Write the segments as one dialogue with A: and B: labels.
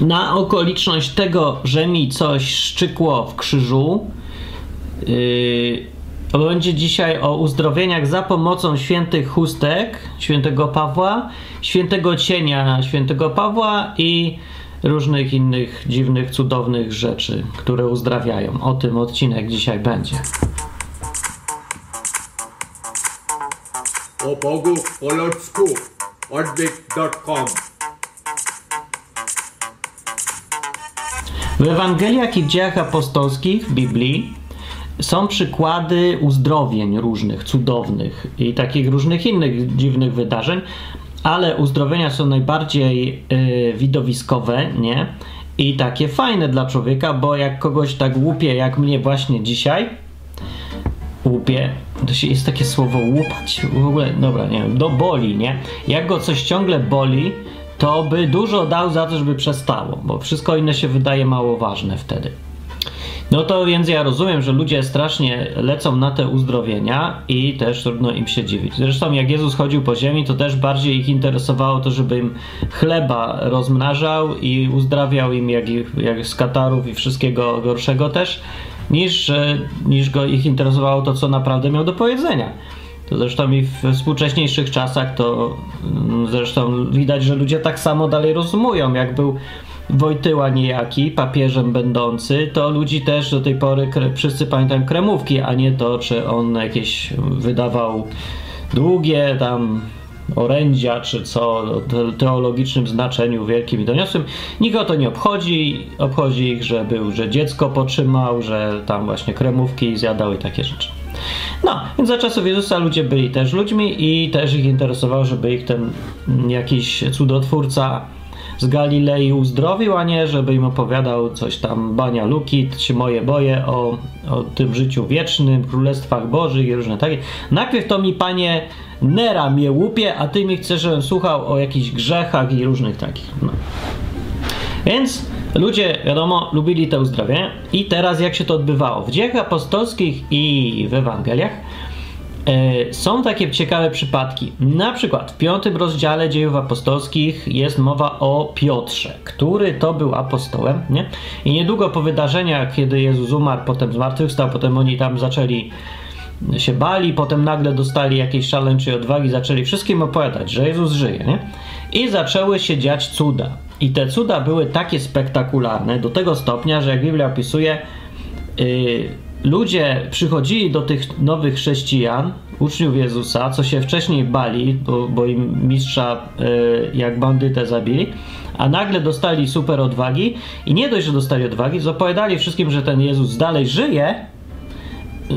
A: na okoliczność tego, że mi coś szczykło w krzyżu, yy, będzie dzisiaj o uzdrowieniach za pomocą świętych chustek świętego Pawła, świętego cienia świętego Pawła i różnych innych dziwnych, cudownych rzeczy, które uzdrawiają. O tym odcinek dzisiaj będzie.
B: O Bogu po ludzku odwyk.com
A: W Ewangeliach i dziejach apostolskich w Biblii są przykłady uzdrowień różnych, cudownych i takich różnych innych dziwnych wydarzeń, ale uzdrowienia są najbardziej y, widowiskowe, nie? I takie fajne dla człowieka, bo jak kogoś tak łupie, jak mnie właśnie dzisiaj, łupie, to się jest takie słowo łupać, w ogóle, dobra, nie wiem, do boli, nie? Jak go coś ciągle boli, to by dużo dał za to, żeby przestało, bo wszystko inne się wydaje mało ważne wtedy. No to więc ja rozumiem, że ludzie strasznie lecą na te uzdrowienia i też trudno im się dziwić. Zresztą jak Jezus chodził po ziemi, to też bardziej ich interesowało to, żeby im chleba rozmnażał i uzdrawiał im jak, jak z katarów i wszystkiego gorszego też, niż, niż go ich interesowało to, co naprawdę miał do powiedzenia. To zresztą i w współcześniejszych czasach to mm, zresztą widać, że ludzie tak samo dalej rozumują. Jak był Wojtyła niejaki, papieżem będący, to ludzi też do tej pory wszyscy pamiętają kremówki, a nie to, czy on jakieś wydawał długie tam orędzia, czy co o teologicznym znaczeniu wielkim i doniosłym. Nikogo to nie obchodzi. Obchodzi ich, że był, że dziecko potrzymał, że tam właśnie kremówki zjadał i takie rzeczy. No, więc za czasów Jezusa ludzie byli też ludźmi i też ich interesowało, żeby ich ten jakiś cudotwórca z Galilei uzdrowił, a nie żeby im opowiadał coś tam bania luki, czy moje boje o, o tym życiu wiecznym, królestwach bożych i różne takie. Najpierw to mi panie Nera mnie łupie, a ty mi chcesz, żebym słuchał o jakichś grzechach i różnych takich. No. Więc ludzie, wiadomo, lubili te uzdrawiania i teraz jak się to odbywało? W dziejach apostolskich i w Ewangeliach E, są takie ciekawe przypadki. Na przykład w piątym rozdziale dziejów apostolskich jest mowa o Piotrze, który to był apostołem, nie? I niedługo po wydarzeniach, kiedy Jezus umarł, potem zmartwychwstał, potem oni tam zaczęli się bali, potem nagle dostali jakieś szaleńczej odwagi, zaczęli wszystkim opowiadać, że Jezus żyje, nie? I zaczęły się dziać cuda. I te cuda były takie spektakularne do tego stopnia, że jak Biblia opisuje, yy, ludzie przychodzili do tych nowych chrześcijan, uczniów Jezusa, co się wcześniej bali, bo, bo im mistrza y, jak bandytę zabili, a nagle dostali super odwagi i nie dość, że dostali odwagi, zapowiadali wszystkim, że ten Jezus dalej żyje,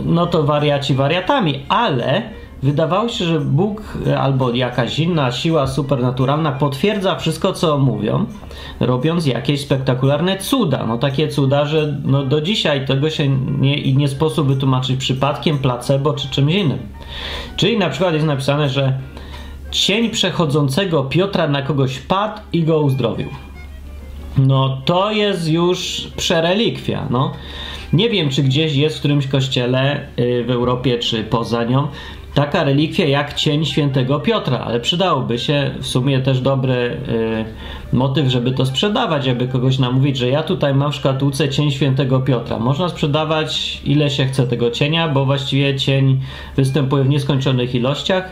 A: no to wariaci wariatami, ale wydawało się, że Bóg albo jakaś inna siła supernaturalna potwierdza wszystko, co mówią, robiąc jakieś spektakularne cuda. No takie cuda, że no do dzisiaj tego się nie, i nie sposób wytłumaczyć przypadkiem, placebo czy czymś innym. Czyli na przykład jest napisane, że cień przechodzącego Piotra na kogoś padł i go uzdrowił. No to jest już przerelikwia, no. Nie wiem, czy gdzieś jest w którymś kościele y, w Europie, czy poza nią, taka relikwia jak cień świętego Piotra, ale przydałoby się w sumie też dobry y, motyw, żeby to sprzedawać, aby kogoś namówić, że ja tutaj mam w szkatułce cień świętego Piotra. Można sprzedawać ile się chce tego cienia, bo właściwie cień występuje w nieskończonych ilościach.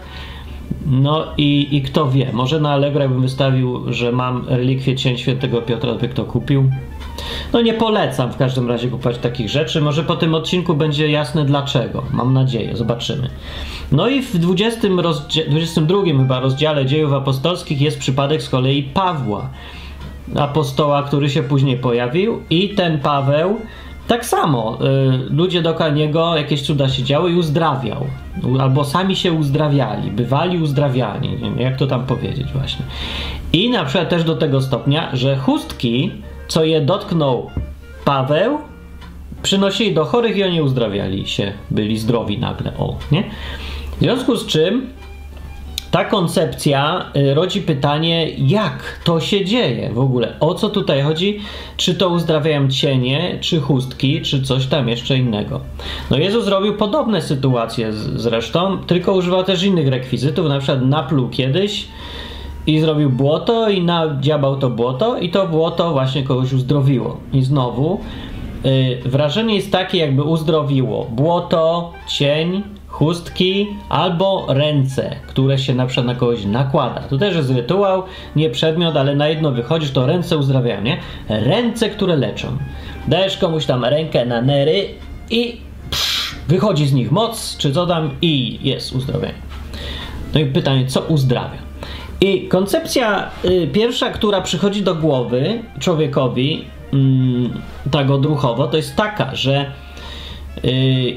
A: No i, i kto wie, może na Allegro jakbym wystawił, że mam relikwię cień świętego Piotra, by kto kupił. No nie polecam w każdym razie kupować takich rzeczy. Może po tym odcinku będzie jasne dlaczego. Mam nadzieję, zobaczymy. No i w 20 rozdzia- 22 chyba rozdziale dziejów apostolskich jest przypadek z kolei Pawła, apostoła, który się później pojawił i ten Paweł tak samo, y, ludzie do niego jakieś cuda się działy i uzdrawiał. Albo sami się uzdrawiali, bywali uzdrawiani, nie wiem, jak to tam powiedzieć właśnie. I na przykład też do tego stopnia, że chustki, co je dotknął Paweł, przynosili do chorych i oni uzdrawiali się, byli zdrowi nagle, o, nie? W związku z czym ta koncepcja y, rodzi pytanie, jak to się dzieje w ogóle? O co tutaj chodzi? Czy to uzdrawiają cienie, czy chustki, czy coś tam jeszcze innego? No Jezus zrobił podobne sytuacje zresztą, tylko używał też innych rekwizytów, na przykład napluł kiedyś i zrobił błoto i nadziabał to błoto i to błoto właśnie kogoś uzdrowiło. I znowu yy, wrażenie jest takie, jakby uzdrowiło błoto, cień, chustki albo ręce, które się na przykład na kogoś nakłada. To też jest rytuał, nie przedmiot, ale na jedno wychodzisz, to ręce uzdrawiają, nie? Ręce, które leczą. Dajesz komuś tam rękę na nery i psz, wychodzi z nich moc, czy co tam i jest uzdrowienie. No i pytanie, co uzdrawia? I koncepcja y, pierwsza, która przychodzi do głowy człowiekowi, y, tak odruchowo, to jest taka, że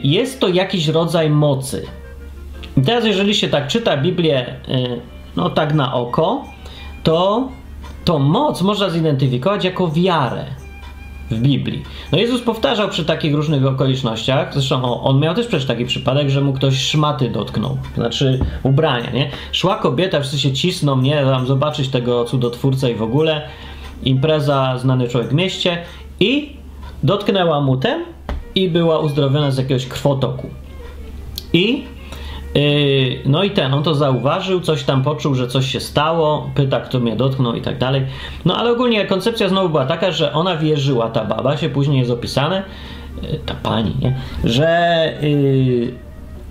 A: jest to jakiś rodzaj mocy. I teraz, jeżeli się tak czyta Biblię, y, no tak na oko, to to moc można zidentyfikować jako wiarę w Biblii. No Jezus powtarzał przy takich różnych okolicznościach, zresztą on miał też przecież taki przypadek, że mu ktoś szmaty dotknął, znaczy ubrania, nie? Szła kobieta, wszyscy się cisną, nie? Tam zobaczyć tego cudotwórcę i w ogóle impreza, znany człowiek w mieście i dotknęła mu ten i była uzdrowiona z jakiegoś krwotoku. I Yy, no i ten, on to zauważył, coś tam poczuł, że coś się stało, pyta, kto mnie dotknął i tak dalej. No ale ogólnie koncepcja znowu była taka, że ona wierzyła, ta baba, się później jest opisane, yy, ta pani, nie? że yy,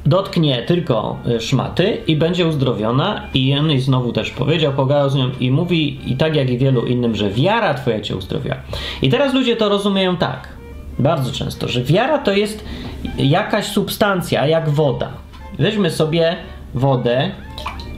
A: dotknie tylko szmaty i będzie uzdrowiona i jej znowu też powiedział, pogadał z nią i mówi i tak jak i wielu innym, że wiara twoja cię uzdrowiła. I teraz ludzie to rozumieją tak, bardzo często, że wiara to jest jakaś substancja, jak woda Weźmy sobie wodę.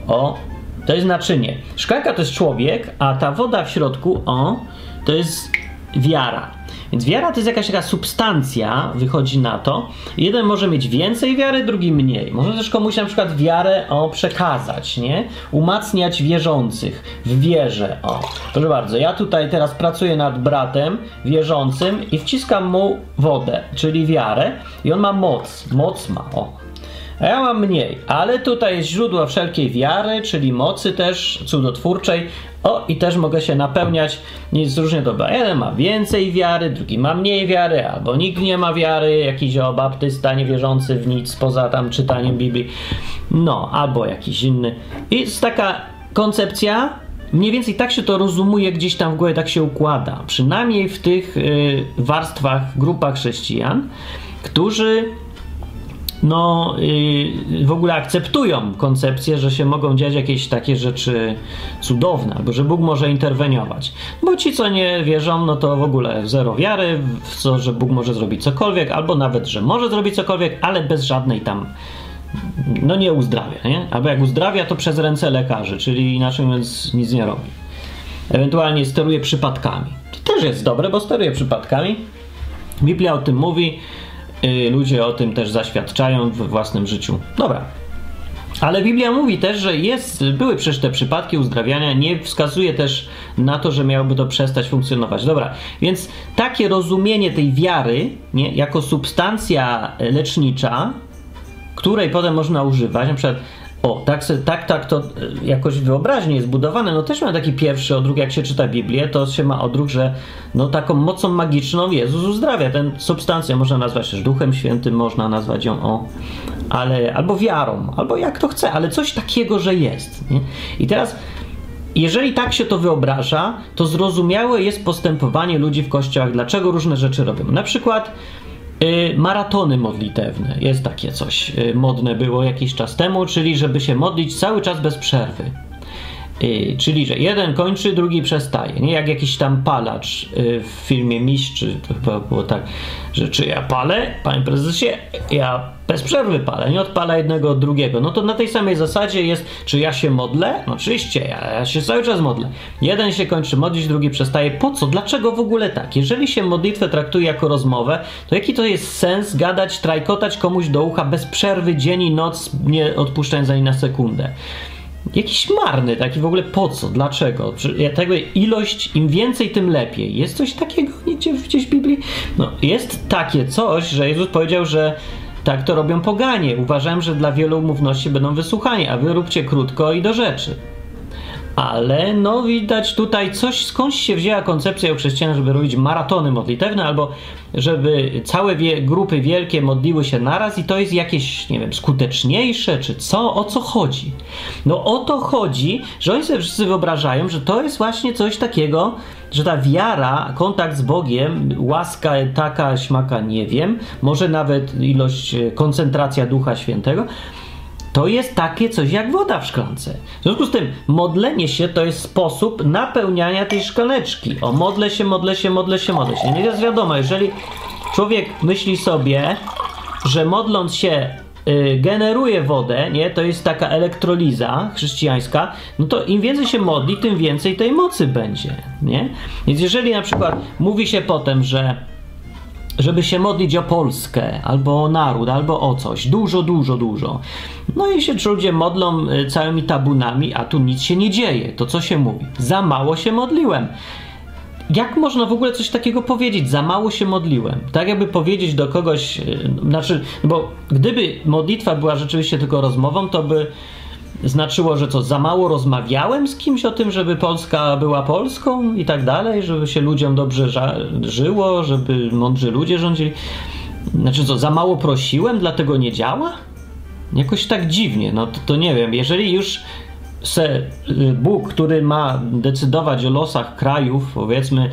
A: O, to jest naczynie. Szklanka to jest człowiek, a ta woda w środku, o, to jest wiara. Więc wiara to jest jakaś taka substancja, wychodzi na to. Jeden może mieć więcej wiary, drugi mniej. Może też komuś na przykład wiarę o przekazać, nie? Umacniać wierzących w wierze. O, proszę bardzo, ja tutaj teraz pracuję nad bratem wierzącym i wciskam mu wodę, czyli wiarę i on ma moc. Moc ma, o. A ja mam mniej, ale tutaj jest źródło wszelkiej wiary, czyli mocy też cudotwórczej. O, i też mogę się napełniać nic różnie dobra. Jeden ma więcej wiary, drugi ma mniej wiary, albo nikt nie ma wiary, jakiś o baptysta niewierzący w nic poza tam czytaniem Biblii. No, albo jakiś inny. I jest taka koncepcja, mniej więcej tak się to rozumuje gdzieś tam w głowie, tak się układa. Przynajmniej w tych y, warstwach, grupach chrześcijan, którzy no yy, w ogóle akceptują koncepcję, że się mogą dziać jakieś takie rzeczy cudowne, albo że Bóg może interweniować. Bo ci, co nie wierzą, no to w ogóle zero wiary w to, że Bóg może zrobić cokolwiek, albo nawet, że może zrobić cokolwiek, ale bez żadnej tam no nie uzdrawia, nie? Albo jak uzdrawia, to przez ręce lekarzy, czyli inaczej mówiąc nic nie robi. Ewentualnie steruje przypadkami. To też jest dobre, bo steruje przypadkami. Biblia o tym mówi, ludzie o tym też zaświadczają w własnym życiu. Dobra. Ale Biblia mówi też, że jest, były przecież te przypadki uzdrawiania, nie wskazuje też na to, że miałoby to przestać funkcjonować. Dobra, więc takie rozumienie tej wiary nie, jako substancja lecznicza, której potem można używać, na przykład o, tak, tak, tak to e, jakoś wyobraźnie jest budowane. No też ma taki pierwszy odruch, jak się czyta Biblię, to się ma odruch, że no taką mocą magiczną Jezus uzdrawia. Ten substancję można nazwać też Duchem Świętym, można nazwać ją o, ale albo wiarą, albo jak to chce, ale coś takiego, że jest. Nie? I teraz jeżeli tak się to wyobraża, to zrozumiałe jest postępowanie ludzi w kościołach, dlaczego różne rzeczy robią. Na przykład maratony modlitewne. Jest takie coś y, modne było jakiś czas temu, czyli żeby się modlić cały czas bez przerwy. Y, czyli, że jeden kończy, drugi przestaje. Nie jak jakiś tam palacz w filmie Mistrz, to chyba było tak, że czy ja palę, panie prezesie, ja bez przerwy palę, nie odpala jednego od drugiego. No to na tej samej zasadzie jest, czy ja się modlę? No oczywiście, ja, ja się cały czas modlę. Jeden się kończy modlić, drugi przestaje. Po co? Dlaczego w ogóle tak? Jeżeli się modlitwę traktuje jako rozmowę, to jaki to jest sens gadać, trajkotać komuś do ucha bez przerwy dzień i noc, nie odpuszczając ani na sekundę? Jakiś marny, taki w ogóle po co, dlaczego? Tego ilość, im więcej, tym lepiej. Jest coś takiego gdzieś w Biblii? No, jest takie coś, że Jezus powiedział, że tak to robią poganie. Uważam, że dla wielu umówności będą wysłuchani, a wy róbcie krótko i do rzeczy. Ale no widać tutaj coś, skądś się wzięła koncepcja u chrześcijan, żeby robić maratony modlitewne, albo żeby całe wie, grupy wielkie modliły się naraz i to jest jakieś, nie wiem, skuteczniejsze, czy co, o co chodzi? No o to chodzi, że oni sobie wszyscy wyobrażają, że to jest właśnie coś takiego, że ta wiara, kontakt z Bogiem, łaska taka, śmaka, nie wiem, może nawet ilość, koncentracja Ducha Świętego, to jest takie coś jak woda w szklance. W związku z tym modlenie się to jest sposób napełniania tej szklaneczki. O, modlę się, modlę się, modlę się, modlę się. No i jest wiadomo, jeżeli człowiek myśli sobie, że modląc się y, generuje wodę, nie? To jest taka elektroliza chrześcijańska, no to im więcej się modli, tym więcej tej mocy będzie, nie? Więc jeżeli na przykład mówi się potem, że żeby się modlić o Polskę, albo o naród, albo o coś. Dużo, dużo, dużo. No i się ludzie modlą y, całymi tabunami, a tu nic się nie dzieje. To co się mówi? Za mało się modliłem. Jak można w ogóle coś takiego powiedzieć? Za mało się modliłem. Tak jakby powiedzieć do kogoś, y, znaczy, bo gdyby modlitwa była rzeczywiście tylko rozmową, to by znaczyło, że co, za mało rozmawiałem z kimś o tym, żeby Polska była Polską i tak dalej, żeby się ludziom dobrze żyło, żeby mądrzy ludzie rządzili. Znaczy co, za mało prosiłem, dlatego nie działa? Jakoś tak dziwnie, no to, to nie wiem, jeżeli już se y, Bóg, który ma decydować o losach krajów, powiedzmy,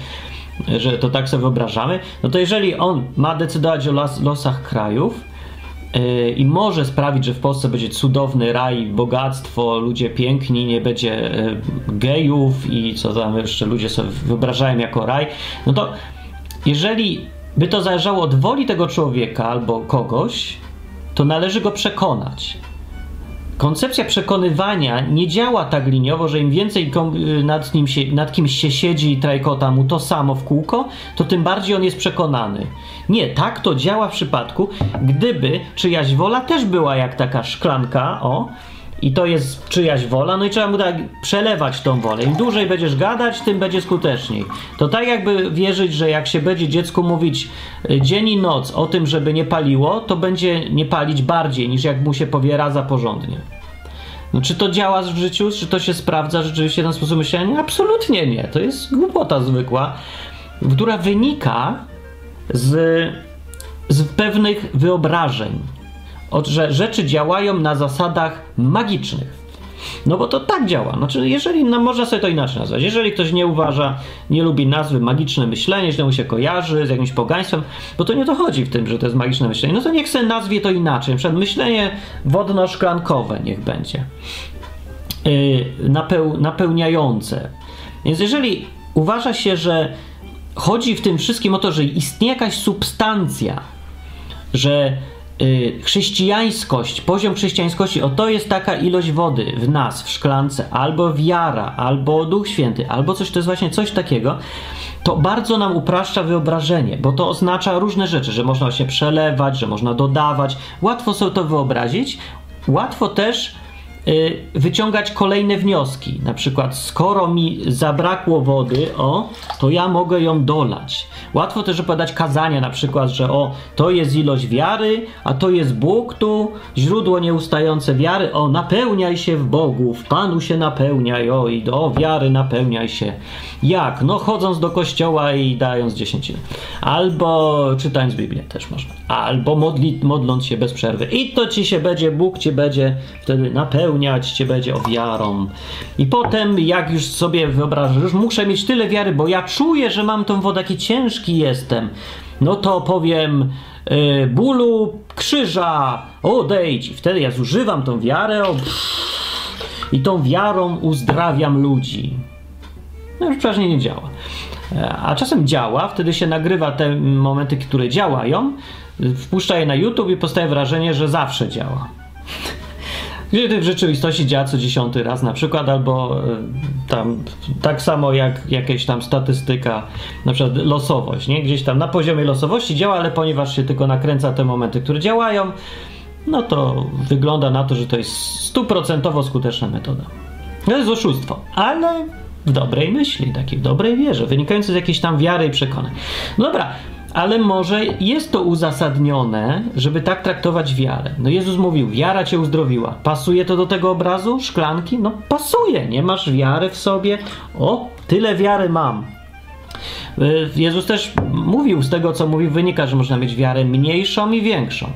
A: że to tak sobie wyobrażamy, no to jeżeli on ma decydować o los, losach krajów, i może sprawić, że w Polsce będzie cudowny raj, bogactwo, ludzie piękni, nie będzie y, gejów i co tam jeszcze ludzie sobie wyobrażają jako raj, no to jeżeli by to zależało od woli tego człowieka albo kogoś, to należy go przekonać koncepcja przekonywania nie działa tak liniowo, że im więcej y, nad, nim się, nad kimś się siedzi i trajkota mu to samo w kółko, to tym bardziej on jest przekonany. Nie, tak to działa w przypadku, gdyby czyjaś wola też była jak taka szklanka, o, i to jest czyjaś wola, no i trzeba mu tak przelewać tą wolę. Im dłużej będziesz gadać, tym będzie skuteczniej. To tak jakby wierzyć, że jak się będzie dziecku mówić y, dzień i noc o tym, żeby nie paliło, to będzie nie palić bardziej niż jak mu się powie raza porządnie. No, czy to działa w życiu? Czy to się sprawdza rzeczywiście ten sposób myślenia? Absolutnie nie. To jest głupota zwykła, która wynika z, z pewnych wyobrażeń że rzeczy działają na zasadach magicznych. No bo to tak działa. Znaczy, jeżeli, no można sobie to inaczej nazwać. Jeżeli ktoś nie uważa, nie lubi nazwy magiczne myślenie, źle mu się kojarzy z jakimś pogaństwem, bo to nie to chodzi w tym, że to jest magiczne myślenie. No to niech sobie nazwie to inaczej. Myślenie wodno-szklankowe niech będzie. Yy, napeł, napełniające. Więc jeżeli uważa się, że chodzi w tym wszystkim o to, że istnieje jakaś substancja, że chrześcijańskość, poziom chrześcijańskości, o to jest taka ilość wody w nas, w szklance, albo wiara, albo Duch Święty, albo coś, to jest właśnie coś takiego, to bardzo nam upraszcza wyobrażenie, bo to oznacza różne rzeczy, że można się przelewać, że można dodawać. Łatwo sobie to wyobrazić, łatwo też Y, wyciągać kolejne wnioski. Na przykład, skoro mi zabrakło wody, o, to ja mogę ją dolać. Łatwo też opowiadać kazania, na przykład, że o, to jest ilość wiary, a to jest Bóg tu, źródło nieustające wiary, o, napełniaj się w Bogu, w Panu się napełniaj, o, i do wiary napełniaj się. Jak? No, chodząc do kościoła i dając dziesięcinę. Albo czytając Biblię też można. Albo modli, modląc się bez przerwy. I to ci się będzie, Bóg ci będzie wtedy napełniał napełniać Cię będzie ofiarą. I potem, jak już sobie wyobrażasz, muszę mieć tyle wiary, bo ja czuję, że mam tą wodę, jaki ciężki jestem, no to powiem yy, bólu krzyża, odejdź. I wtedy ja zużywam tą wiarę o, i tą wiarą uzdrawiam ludzi. No już przeważnie nie działa. E, a czasem działa, wtedy się nagrywa te momenty, które działają, wpuszcza je na YouTube i powstaje wrażenie, że zawsze działa. Gdzie w rzeczywistości działa co dziesiąty raz na przykład, albo e, tam tak samo jak jakaś tam statystyka, na przykład losowość, nie? Gdzieś tam na poziomie losowości działa, ale ponieważ się tylko nakręca te momenty, które działają, no to wygląda na to, że to jest stuprocentowo skuteczna metoda. To jest oszustwo, ale w dobrej myśli, takiej w dobrej wierze, wynikające z jakiejś tam wiary i przekonań. No dobra, ale może jest to uzasadnione, żeby tak traktować wiarę. No Jezus mówił, wiara cię uzdrowiła. Pasuje to do tego obrazu szklanki? No pasuje, nie masz wiary w sobie. O, tyle wiary mam. Y, Jezus też mówił, z tego co mówił, wynika, że można mieć wiarę mniejszą i większą.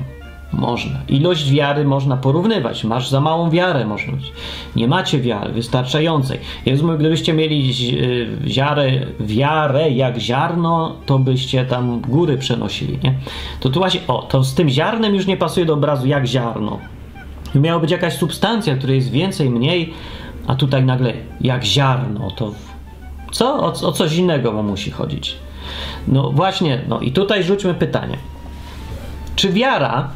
A: Można. Ilość wiary można porównywać. Masz za małą wiarę, można być. Nie macie wiary wystarczającej. Jezus mówił, gdybyście mieli y, wiarę, wiarę jak ziarno, to byście tam góry przenosili, nie? To tu właśnie, o, to z tym ziarnem już nie pasuje do obrazu jak ziarno. Miała być jakaś substancja, której jest więcej, mniej, a tutaj nagle jak ziarno, to co? O, o coś innego mu musi chodzić. No właśnie, no i tutaj rzućmy pytanie. Czy wiara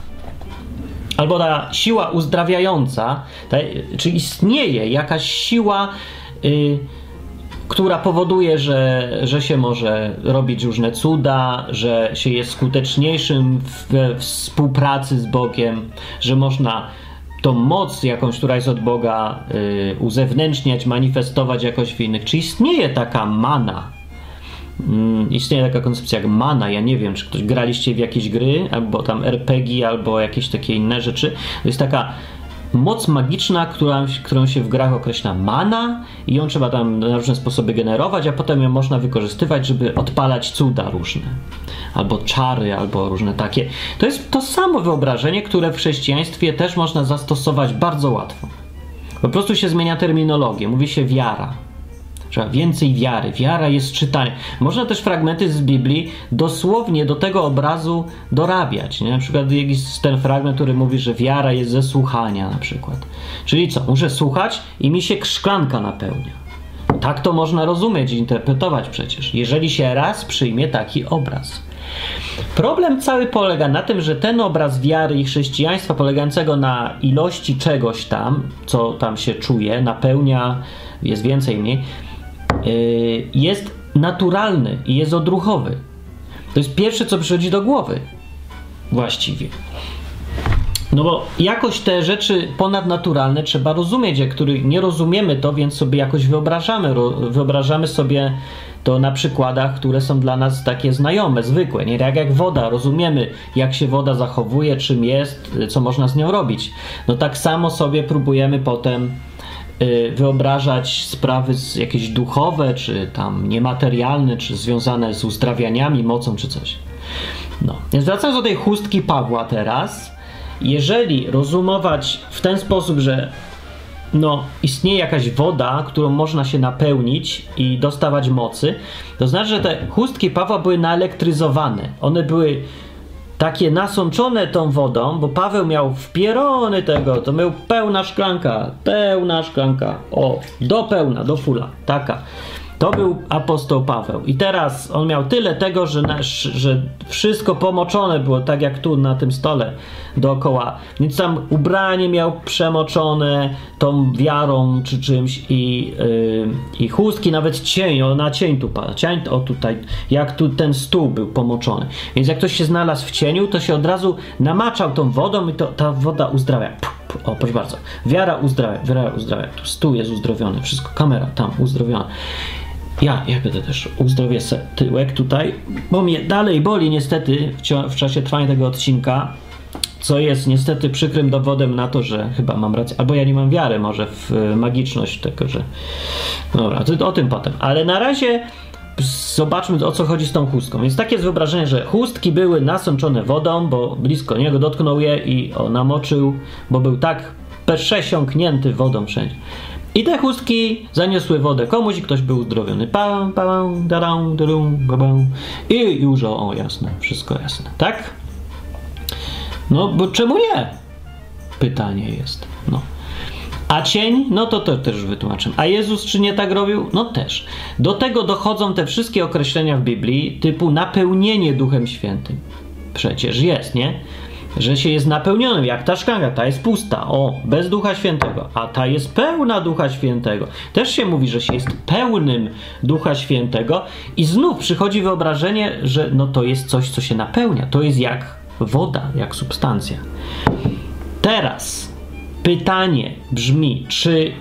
A: albo ta siła uzdrawiająca, ta, czy istnieje jakaś siła, y, która powoduje, że, że się może robić różne cuda, że się jest skuteczniejszym we współpracy z Bogiem, że można tą moc jakąś, która jest od Boga, y, uzewnętrzniać, manifestować jakoś w innych. Czy istnieje taka mana? Mm, istnieje taka koncepcja jak mana. Ja nie wiem, czy ktoś graliście w jakieś gry, albo tam RPG, albo jakieś takie inne rzeczy. To jest taka moc magiczna, która, którą się w grach określa mana i ją trzeba tam na różne sposoby generować, a potem ją można wykorzystywać, żeby odpalać cuda różne. Albo czary, albo różne takie. To jest to samo wyobrażenie, które w chrześcijaństwie też można zastosować bardzo łatwo. Po prostu się zmienia terminologię. Mówi się wiara. Trzeba więcej wiary. Wiara jest czytanie. Można też fragmenty z Biblii dosłownie do tego obrazu dorabiać. Nie? Na przykład jest ten fragment, który mówi, że wiara jest ze słuchania na przykład. Czyli co? Muszę słuchać i mi się szklanka napełnia. Tak to można rozumieć i interpretować przecież, jeżeli się raz przyjmie taki obraz. Problem cały polega na tym, że ten obraz wiary i chrześcijaństwa polegającego na ilości czegoś tam, co tam się czuje, napełnia, jest więcej mniej, jest naturalny i jest odruchowy. To jest pierwsze, co przychodzi do głowy. Właściwie. No bo jakoś te rzeczy ponadnaturalne trzeba rozumieć, jak których nie rozumiemy to, więc sobie jakoś wyobrażamy. Wyobrażamy sobie to na przykładach, które są dla nas takie znajome, zwykłe. Nie tak jak woda, rozumiemy, jak się woda zachowuje, czym jest, co można z nią robić. No tak samo sobie próbujemy potem Y, wyobrażać sprawy jakieś duchowe, czy tam niematerialne, czy związane z uzdrawianiami, mocą, czy coś. No. Więc wracając do tej chustki Pawła teraz, jeżeli rozumować w ten sposób, że no, istnieje jakaś woda, którą można się napełnić i dostawać mocy, to znaczy, że te chustki Pawła były naelektryzowane. One były takie nasączone tą wodą, bo Paweł miał wpierony tego, to miał pełna szklanka, pełna szklanka, o, do pełna, do fula, taka. To był apostoł Paweł. I teraz on miał tyle tego, że, nasz, że wszystko pomoczone było, tak jak tu na tym stole dookoła. Więc tam ubranie miał przemoczone tą wiarą czy czymś i, yy, i chustki, nawet cień, o na cień tu pada. Cień, o tutaj, jak tu ten stół był pomoczony. Więc jak ktoś się znalazł w cieniu, to się od razu namaczał tą wodą i to, ta woda uzdrawia. O, proszę bardzo. Wiara uzdrawia, wiara uzdrawia. Tu stół jest uzdrowiony, wszystko, kamera tam uzdrowiona. Ja, ja będę też uzdrowię tyłek tutaj, bo mnie dalej boli niestety w, w czasie trwania tego odcinka, co jest niestety przykrym dowodem na to, że chyba mam rację, albo ja nie mam wiary może w e, magiczność tego, że... Dobra, to o tym potem. Ale na razie zobaczmy o co chodzi z tą chustką. Więc takie jest wyobrażenie, że chustki były nasączone wodą, bo blisko niego dotknął je i o, namoczył, bo był tak przesiąknięty wodą wszędzie. I te chustki zaniosły wodę komuś i ktoś był uzdrowiony. Pam, pam, daram, darum, babam. I już o, o, jasne, wszystko jasne, tak? No, bo czemu nie? Pytanie jest, no. A cień? No to to też wytłumaczę. A Jezus czy nie tak robił? No też. Do tego dochodzą te wszystkie określenia w Biblii typu napełnienie Duchem Świętym. Przecież jest, nie? Że się jest napełnionym, jak ta szklanka, ta jest pusta, o, bez Ducha Świętego, a ta jest pełna Ducha Świętego. Też się mówi, że się jest pełnym Ducha Świętego i znów przychodzi wyobrażenie, że no to jest coś, co się napełnia, to jest jak woda, jak substancja. Teraz pytanie brzmi, czy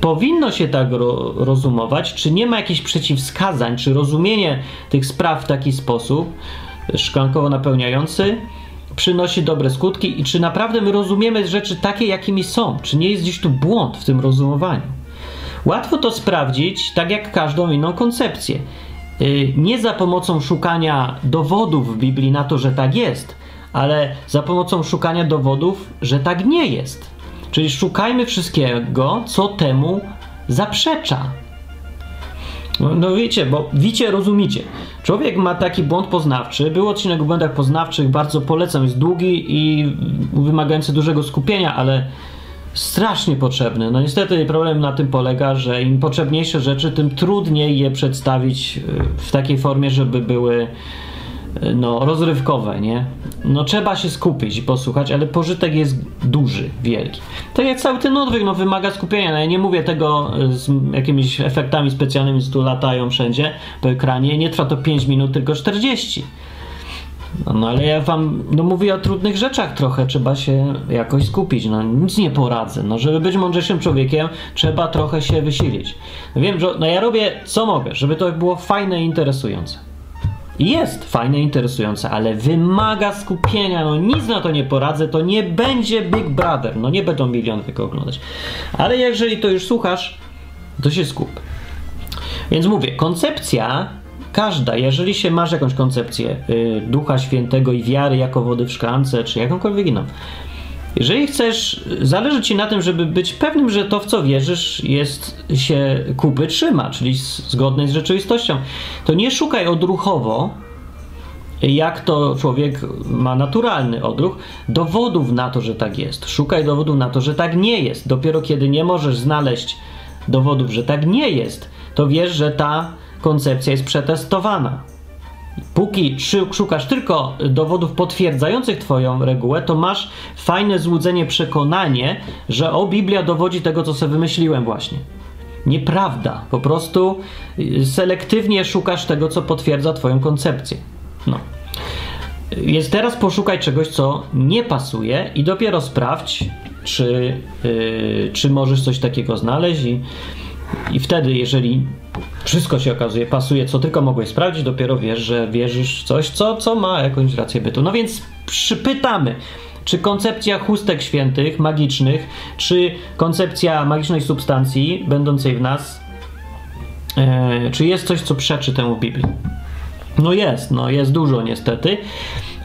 A: powinno się tak ro rozumować, czy nie ma jakichś przeciwwskazań, czy rozumienie tych spraw w taki sposób szklankowo napełniający przynosi dobre skutki i czy naprawdę my rozumiemy rzeczy takie, jakimi są, czy nie jest gdzieś tu błąd w tym rozumowaniu. Łatwo to sprawdzić, tak jak każdą inną koncepcję. Y, nie za pomocą szukania dowodów w Biblii na to, że tak jest, ale za pomocą szukania dowodów, że tak nie jest. Czyli szukajmy wszystkiego, co temu zaprzecza. No, no wiecie, bo wicie, rozumicie. Człowiek ma taki błąd poznawczy. Był odcinek o błędach poznawczych, bardzo polecam, jest długi i wymagający dużego skupienia, ale strasznie potrzebny. No niestety problem na tym polega, że im potrzebniejsze rzeczy, tym trudniej je przedstawić y, w takiej formie, żeby były no, rozrywkowe, nie? No trzeba się skupić i posłuchać, ale pożytek jest duży, wielki. Tak jak cały ten odwyk, no wymaga skupienia. No, ja nie mówię tego y, z jakimiś efektami specjalnymi, co tu latają wszędzie po ekranie. Nie trwa to 5 minut, tylko 40. No, no, ale ja wam no, mówię o trudnych rzeczach trochę, trzeba się jakoś skupić. No nic nie poradzę. No, żeby być mądrzejszym człowiekiem, trzeba trochę się wysilić. No, wiem, że no, ja robię co mogę, żeby to było fajne i interesujące. Jest fajne interesujące, ale wymaga skupienia. No nic na to nie poradzę, to nie będzie Big Brother. No nie będą miliony tego oglądać. Ale jeżeli to już słuchasz, to się skup. Więc mówię, koncepcja każda, jeżeli się masz jakąś koncepcję y, Ducha Świętego i wiary jako wody w szklance, czy jakąkolwiek inną, jeżeli chcesz, zależy ci na tym, żeby być pewnym, że to w co wierzysz jest się kupy trzyma, czyli zgodne z rzeczywistością, to nie szukaj odruchowo, jak to człowiek ma naturalny odruch, dowodów na to, że tak jest. Szukaj dowodów na to, że tak nie jest. Dopiero kiedy nie możesz znaleźć dowodów, że tak nie jest, to wiesz, że ta koncepcja jest przetestowana. Póki szukasz tylko dowodów potwierdzających Twoją regułę, to masz fajne złudzenie, przekonanie, że o Biblia dowodzi tego, co sobie wymyśliłem, właśnie. Nieprawda. Po prostu y, selektywnie szukasz tego, co potwierdza Twoją koncepcję. No. Jest teraz poszukaj czegoś, co nie pasuje, i dopiero sprawdź, czy, yy, czy możesz coś takiego znaleźć. I, I wtedy, jeżeli wszystko się okazuje, pasuje, co tylko mogłeś sprawdzić, dopiero wiesz, że wierzysz w coś, co, co ma jakąś rację bytu. No więc przypytamy, czy koncepcja chustek świętych, magicznych, czy koncepcja magicznej substancji będącej w nas, e, czy jest coś, co przeczy temu Biblii? No jest, no jest dużo niestety.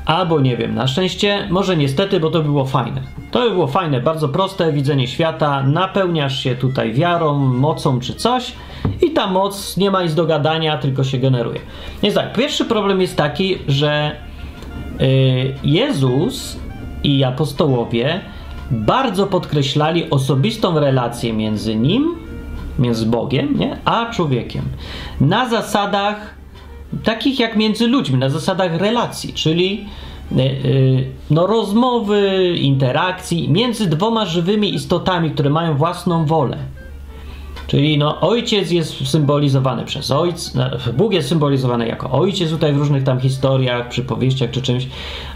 A: Albo nie wiem, na szczęście, może niestety, bo to było fajne. To by było fajne, bardzo proste widzenie świata, napełniasz się tutaj wiarą, mocą czy coś i ta moc nie ma nic do gadania, tylko się generuje. Więc tak, pierwszy problem jest taki, że yy, Jezus i apostołowie bardzo podkreślali osobistą relację między nim, między Bogiem, nie, a człowiekiem. Na zasadach takich jak między ludźmi, na zasadach relacji, czyli y, y, no, rozmowy, interakcji między dwoma żywymi istotami, które mają własną wolę. Czyli no, ojciec jest symbolizowany przez ojca, Bóg jest symbolizowany jako ojciec tutaj w różnych tam historiach, przypowieściach czy czymś,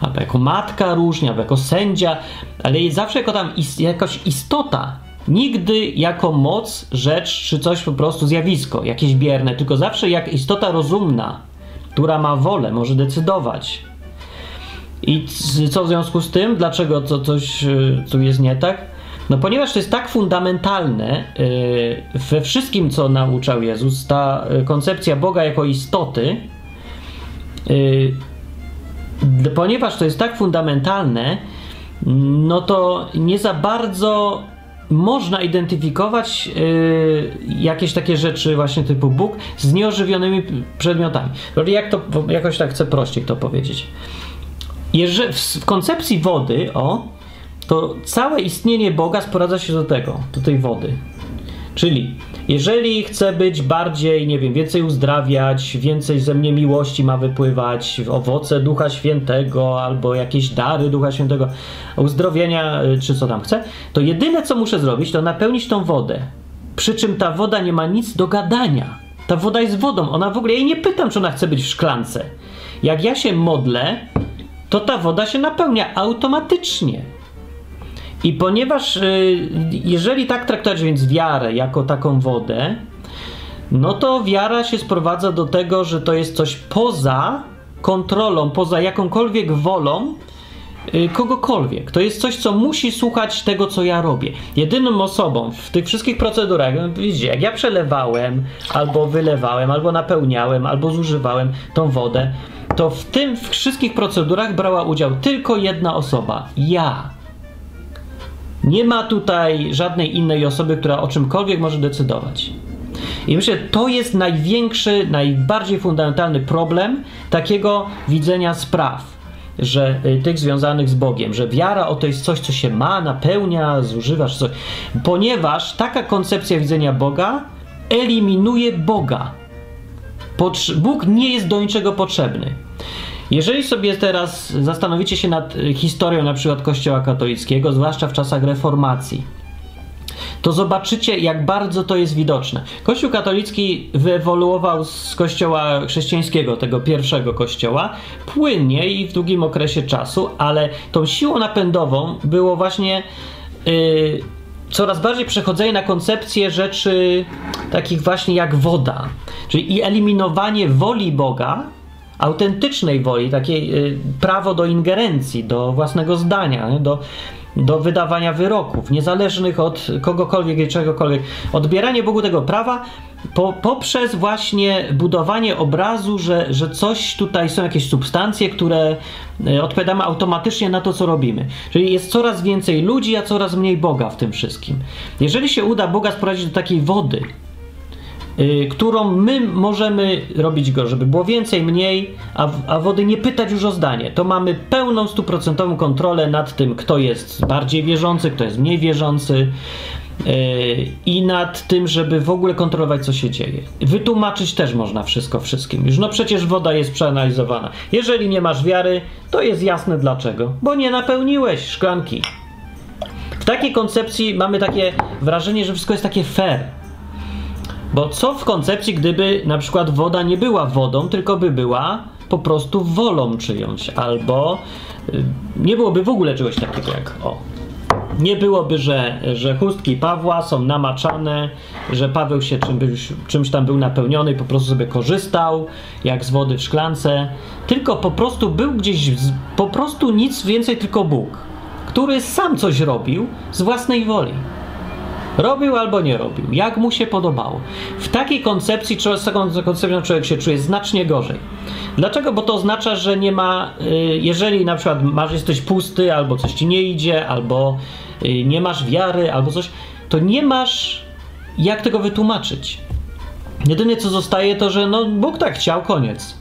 A: albo jako matka różnie, albo jako sędzia, ale jest zawsze jako tam ist, jakaś istota, nigdy jako moc, rzecz czy coś po prostu zjawisko, jakieś bierne, tylko zawsze jak istota rozumna, która ma wolę, może decydować. I co w związku z tym? Dlaczego to coś y, tu jest nie tak? No ponieważ to jest tak fundamentalne y, we wszystkim, co nauczał Jezus, ta y, koncepcja Boga jako istoty, ponieważ to jest tak fundamentalne, no to nie za bardzo można identyfikować yy, jakieś takie rzeczy właśnie typu Bóg z nieożywionymi przedmiotami. Jak to, jakoś tak chcę prościej to powiedzieć. Jeżeli w koncepcji wody, o, to całe istnienie Boga sprowadza się do tego, do tej wody. Czyli jeżeli chcę być bardziej, nie wiem, więcej uzdrawiać, więcej ze mnie miłości ma wypływać, owoce Ducha Świętego albo jakieś dary Ducha Świętego, uzdrowienia y, czy co tam chcę, to jedyne co muszę zrobić, to napełnić tą wodę. Przy czym ta woda nie ma nic do gadania. Ta woda jest wodą. Ona w ogóle, jej nie pytam, czy ona chce być w szklance. Jak ja się modlę, to ta woda się napełnia automatycznie. I ponieważ, y, jeżeli tak traktować więc wiarę jako taką wodę, no to wiara się sprowadza do tego, że to jest coś poza kontrolą, poza jakąkolwiek wolą y, kogokolwiek. To jest coś, co musi słuchać tego, co ja robię. Jedyną osobą w tych wszystkich procedurach, widzicie, jak ja przelewałem, albo wylewałem, albo napełniałem, albo zużywałem tą wodę, to w tym w wszystkich procedurach brała udział tylko jedna osoba ja. Nie ma tutaj żadnej innej osoby, która o czymkolwiek może decydować. I myślę, to jest największy, najbardziej fundamentalny problem takiego widzenia spraw, że y, tych związanych z Bogiem, że wiara o to jest coś, co się ma, napełnia, zużywasz coś. Ponieważ taka koncepcja widzenia Boga eliminuje Boga. Bóg nie jest do niczego potrzebny. Jeżeli sobie teraz zastanowicie się nad y, historią na przykład Kościoła katolickiego, zwłaszcza w czasach reformacji, to zobaczycie, jak bardzo to jest widoczne. Kościół katolicki wyewoluował z kościoła chrześcijańskiego, tego pierwszego kościoła, płynnie i w długim okresie czasu, ale tą siłą napędową było właśnie yy, coraz bardziej przechodzenie na koncepcję rzeczy takich właśnie jak woda, czyli i eliminowanie woli Boga autentycznej woli, takiej y, prawo do ingerencji, do własnego zdania, do, do wydawania wyroków, niezależnych od kogokolwiek i czegokolwiek. Odbieranie Bogu tego prawa po, poprzez właśnie budowanie obrazu, że, że coś tutaj są jakieś substancje, które y, odpowiadamy automatycznie na to, co robimy. Czyli jest coraz więcej ludzi, a coraz mniej Boga w tym wszystkim. Jeżeli się uda Boga sprowadzić do takiej wody, Y, którą my możemy robić go, żeby było więcej, mniej, a, a wody nie pytać już o zdanie. To mamy pełną, stuprocentową kontrolę nad tym, kto jest bardziej wierzący, kto jest mniej wierzący yy, i nad tym, żeby w ogóle kontrolować, co się dzieje. Wytłumaczyć też można wszystko wszystkim. Już no przecież woda jest przeanalizowana. Jeżeli nie masz wiary, to jest jasne dlaczego. Bo nie napełniłeś szklanki. W takiej koncepcji mamy takie wrażenie, że wszystko jest takie fair bo co w koncepcji, gdyby na przykład woda nie była wodą, tylko by była po prostu wolą czyjąś, albo y, nie byłoby w ogóle czegoś takiego jak o. Nie byłoby, że, że chustki Pawła są namaczane, że Paweł się czymś, czymś tam był napełniony i po prostu sobie korzystał, jak z wody w szklance, tylko po prostu był gdzieś, po prostu nic więcej, tylko Bóg, który sam coś robił z własnej woli. Robił albo nie robił, jak mu się podobało. W takiej koncepcji, z taką koncepcją człowiek się czuje znacznie gorzej. Dlaczego? Bo to oznacza, że nie ma, y, jeżeli na przykład masz, jesteś pusty, albo coś ci nie idzie, albo y, nie masz wiary, albo coś, to nie masz jak tego wytłumaczyć. Jedyne co zostaje to, że no Bóg tak chciał, koniec.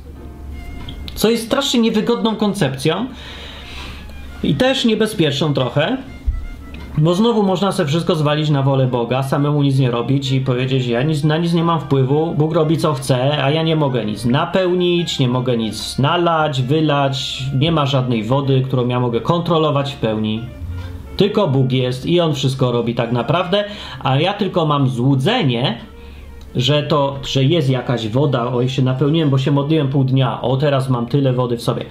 A: Co jest strasznie niewygodną koncepcją i też niebezpieczną trochę, bo znowu można sobie wszystko zwalić na wolę Boga, samemu nic nie robić i powiedzieć, ja nic, na nic nie mam wpływu, Bóg robi co chce, a ja nie mogę nic napełnić, nie mogę nic nalać, wylać, nie ma żadnej wody, którą ja mogę kontrolować w pełni. Tylko Bóg jest i On wszystko robi tak naprawdę, a ja tylko mam złudzenie, że to, że jest jakaś woda, o się napełniłem, bo się modliłem pół dnia, o teraz mam tyle wody w sobie.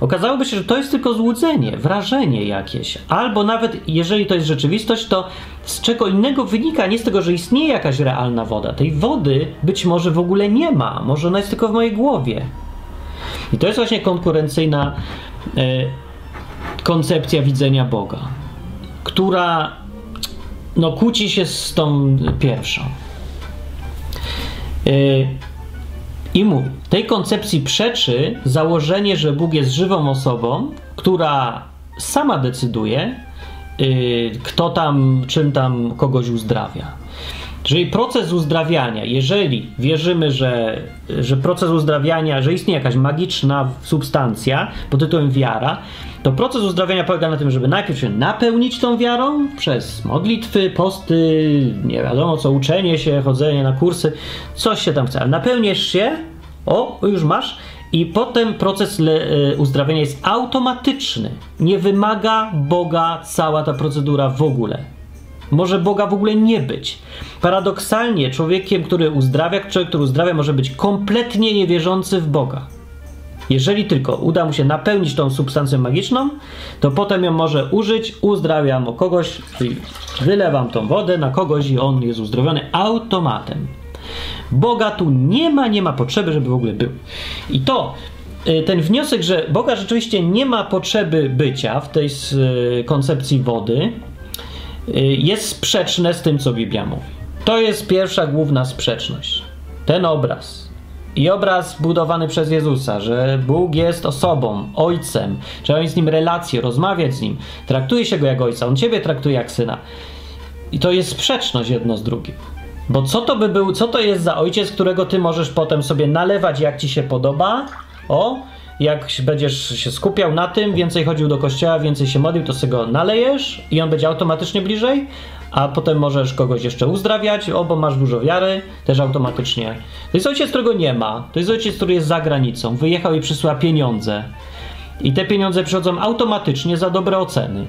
A: Okazałoby się, że to jest tylko złudzenie, wrażenie jakieś. Albo nawet jeżeli to jest rzeczywistość, to z czego innego wynika, nie z tego, że istnieje jakaś realna woda. Tej wody być może w ogóle nie ma, może ona jest tylko w mojej głowie. I to jest właśnie konkurencyjna e, koncepcja widzenia Boga, która no, kłóci się z tą pierwszą. E, I mówi, tej koncepcji przeczy założenie, że Bóg jest żywą osobą, która sama decyduje, y, kto tam, czym tam kogoś uzdrawia. Czyli proces uzdrawiania, jeżeli wierzymy, że, że proces uzdrawiania, że istnieje jakaś magiczna substancja pod tytułem wiara, to proces uzdrawiania polega na tym, żeby najpierw się napełnić tą wiarą przez modlitwy, posty, nie wiadomo co, uczenie się, chodzenie na kursy, coś się tam chce. Ale napełniesz się, o, już masz, i potem proces e, uzdrawiania jest automatyczny. Nie wymaga Boga cała ta procedura w ogóle. Może Boga w ogóle nie być. Paradoksalnie, człowiekiem, który uzdrawia, człowiek, który uzdrawia, może być kompletnie niewierzący w Boga. Jeżeli tylko uda mu się napełnić tą substancją magiczną, to potem ją może użyć, uzdrawiam o kogoś, wylewam tą wodę na kogoś i on jest uzdrowiony automatem. Boga tu nie ma, nie ma potrzeby, żeby w ogóle był. I to y, ten wniosek, że Boga rzeczywiście nie ma potrzeby bycia w tej y, koncepcji wody, jest sprzeczne z tym, co Biblia mówi. To jest pierwsza główna sprzeczność. Ten obraz. I obraz budowany przez Jezusa, że Bóg jest osobą, ojcem, trzeba mieć z nim relację, rozmawiać z nim, traktuje się go jak ojca, on ciebie traktuje jak syna. I to jest sprzeczność jedno z drugim. Bo co to by był, co to jest za ojciec, którego ty możesz potem sobie nalewać jak ci się podoba? O, jak będziesz się skupiał na tym, więcej chodził do kościoła, więcej się modlił, to sobie go nalejesz i on będzie automatycznie bliżej, a potem możesz kogoś jeszcze uzdrawiać, o, bo masz dużo wiary, też automatycznie. To jest ojciec, którego nie ma. To jest ojciec, który jest za granicą, wyjechał i przysła pieniądze. I te pieniądze przychodzą automatycznie za dobre oceny.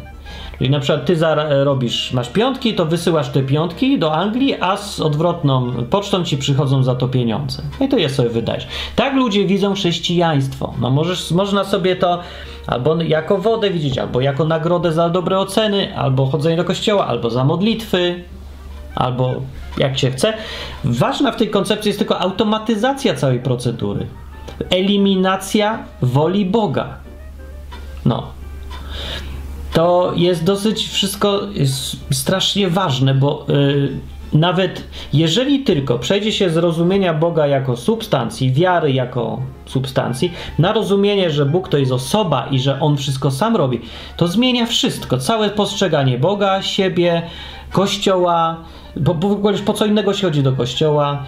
A: Czyli na przykład ty zarobisz, masz piątki, to wysyłasz te piątki do Anglii, a z odwrotną pocztą ci przychodzą za to pieniądze. No I to je sobie wydajesz. Tak ludzie widzą chrześcijaństwo. No możesz, można sobie to albo jako wodę widzieć, albo jako nagrodę za dobre oceny, albo chodzenie do kościoła, albo za modlitwy, albo jak się chce. Ważna w tej koncepcji jest tylko automatyzacja całej procedury. Eliminacja woli Boga. No, to jest dosyć wszystko strasznie ważne, bo yy, nawet jeżeli tylko przejdzie się z rozumienia Boga jako substancji, wiary jako substancji, na rozumienie, że Bóg to jest osoba i że On wszystko sam robi, to zmienia wszystko. Całe postrzeganie Boga, siebie, Kościoła, bo, bo w ogóle po co innego się chodzi do Kościoła,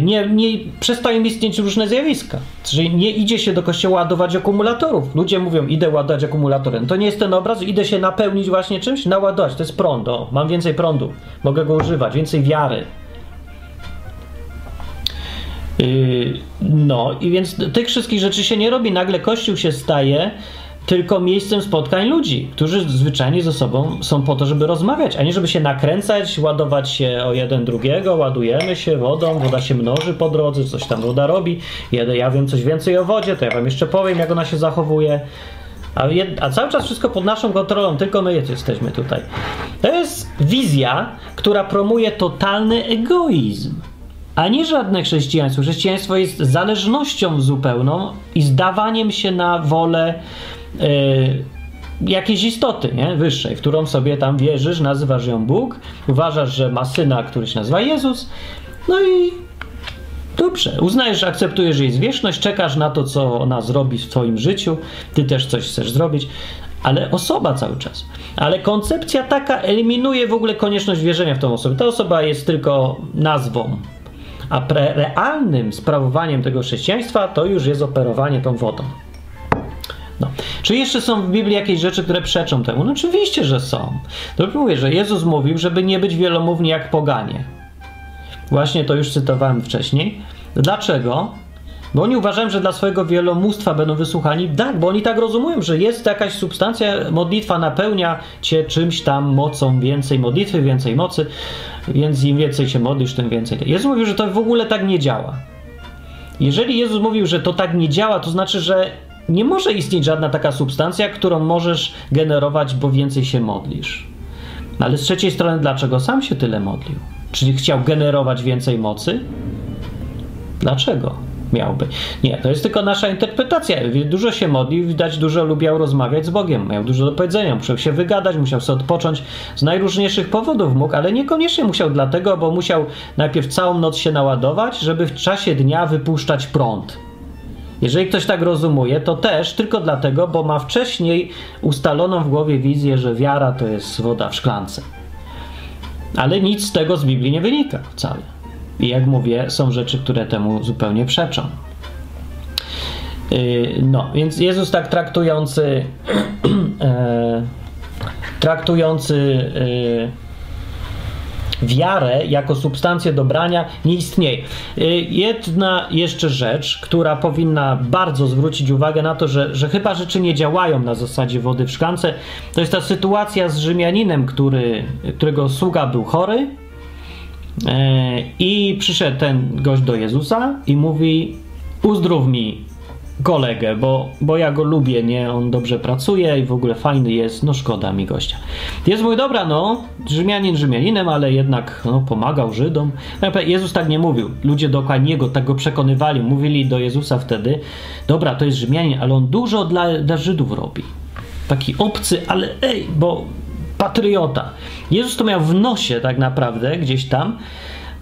A: nie, nie przestają istnieć różne zjawiska. Czyli nie idzie się do kościoła ładować akumulatorów. Ludzie mówią, idę ładować akumulatorem. To nie jest ten obraz, idę się napełnić właśnie czymś, naładować. To jest prąd. O, mam więcej prądu, mogę go używać, więcej wiary. Yy, no i więc tych wszystkich rzeczy się nie robi. Nagle Kościół się staje tylko miejscem spotkań ludzi, którzy zwyczajnie ze sobą są po to, żeby rozmawiać, a nie żeby się nakręcać, ładować się o jeden drugiego, ładujemy się wodą, woda się mnoży po drodze, coś tam woda robi, ja wiem coś więcej o wodzie, to ja wam jeszcze powiem, jak ona się zachowuje. A, jed, a, cały czas wszystko pod naszą kontrolą, tylko my jesteśmy tutaj. To jest wizja, która promuje totalny egoizm, a nie żadne chrześcijaństwo. Chrześcijaństwo jest zależnością zupełną i zdawaniem się na wolę jakiejś istoty nie? wyższej, w którą sobie tam wierzysz, nazywasz ją Bóg, uważasz, że ma syna, który się nazywa Jezus, no i dobrze, uznajesz, akceptujesz jej wieczność, czekasz na to, co ona zrobi w twoim życiu, ty też coś chcesz zrobić, ale osoba cały czas. Ale koncepcja taka eliminuje w ogóle konieczność wierzenia w tą osobę. Ta osoba jest tylko nazwą, a realnym sprawowaniem tego chrześcijaństwa to już jest operowanie tą wodą. No. Czy jeszcze są w Biblii jakieś rzeczy, które przeczą temu? No oczywiście, że są. To mówię, że Jezus mówił, żeby nie być wielomówni jak poganie. Właśnie to już cytowałem wcześniej. Dlaczego? Bo oni uważają, że dla swojego wielomóstwa będą wysłuchani. Tak, bo oni tak rozumieją, że jest jakaś substancja, modlitwa napełnia cię czymś tam mocą, więcej modlitwy, więcej mocy, więc im więcej się modlisz, tym więcej. Jezus mówił, że to w ogóle tak nie działa. Jeżeli Jezus mówił, że to tak nie działa, to znaczy, że nie może istnieć żadna taka substancja, którą możesz generować, bo więcej się modlisz. Ale z trzeciej strony, dlaczego sam się tyle modlił? Czyli chciał generować więcej mocy? Dlaczego miałby? Nie, to jest tylko nasza interpretacja. Dużo się modlił, widać, dużo lubiał rozmawiać z Bogiem, miał dużo do powiedzenia, musiał się wygadać, musiał sobie odpocząć. Z najróżniejszych powodów mógł, ale niekoniecznie musiał dlatego, bo musiał najpierw całą noc się naładować, żeby w czasie dnia wypuszczać prąd jeżeli ktoś tak rozumuje, to też tylko dlatego, bo ma wcześniej ustaloną w głowie wizję, że wiara to jest woda w szklance. Ale nic z tego z Biblii nie wynika wcale. I jak mówię, są rzeczy, które temu zupełnie przeczą. Yy, no, więc Jezus tak traktujący, e, traktujący e, wiarę jako substancję dobrania nie istnieje. Y, jedna jeszcze rzecz, która powinna bardzo zwrócić uwagę na to, że, że chyba rzeczy nie działają na zasadzie wody w szklance, to jest ta sytuacja z Rzymianinem, który, którego sługa był chory y, i przyszedł ten gość do Jezusa i mówi uzdrów mi kolegę, bo, bo ja go lubię, nie? On dobrze pracuje i w ogóle fajny jest, no szkoda mi gościa. Jest mój dobra, no, Rzymianin Rzymianinem, ale jednak no, pomagał Żydom. Jezus tak nie mówił. Ludzie dookoła niego tak go przekonywali, mówili do Jezusa wtedy, dobra, to jest Rzymianin, ale on dużo dla, dla Żydów robi. Taki obcy, ale ej, bo patriota. Jezus to miał w nosie tak naprawdę, gdzieś tam,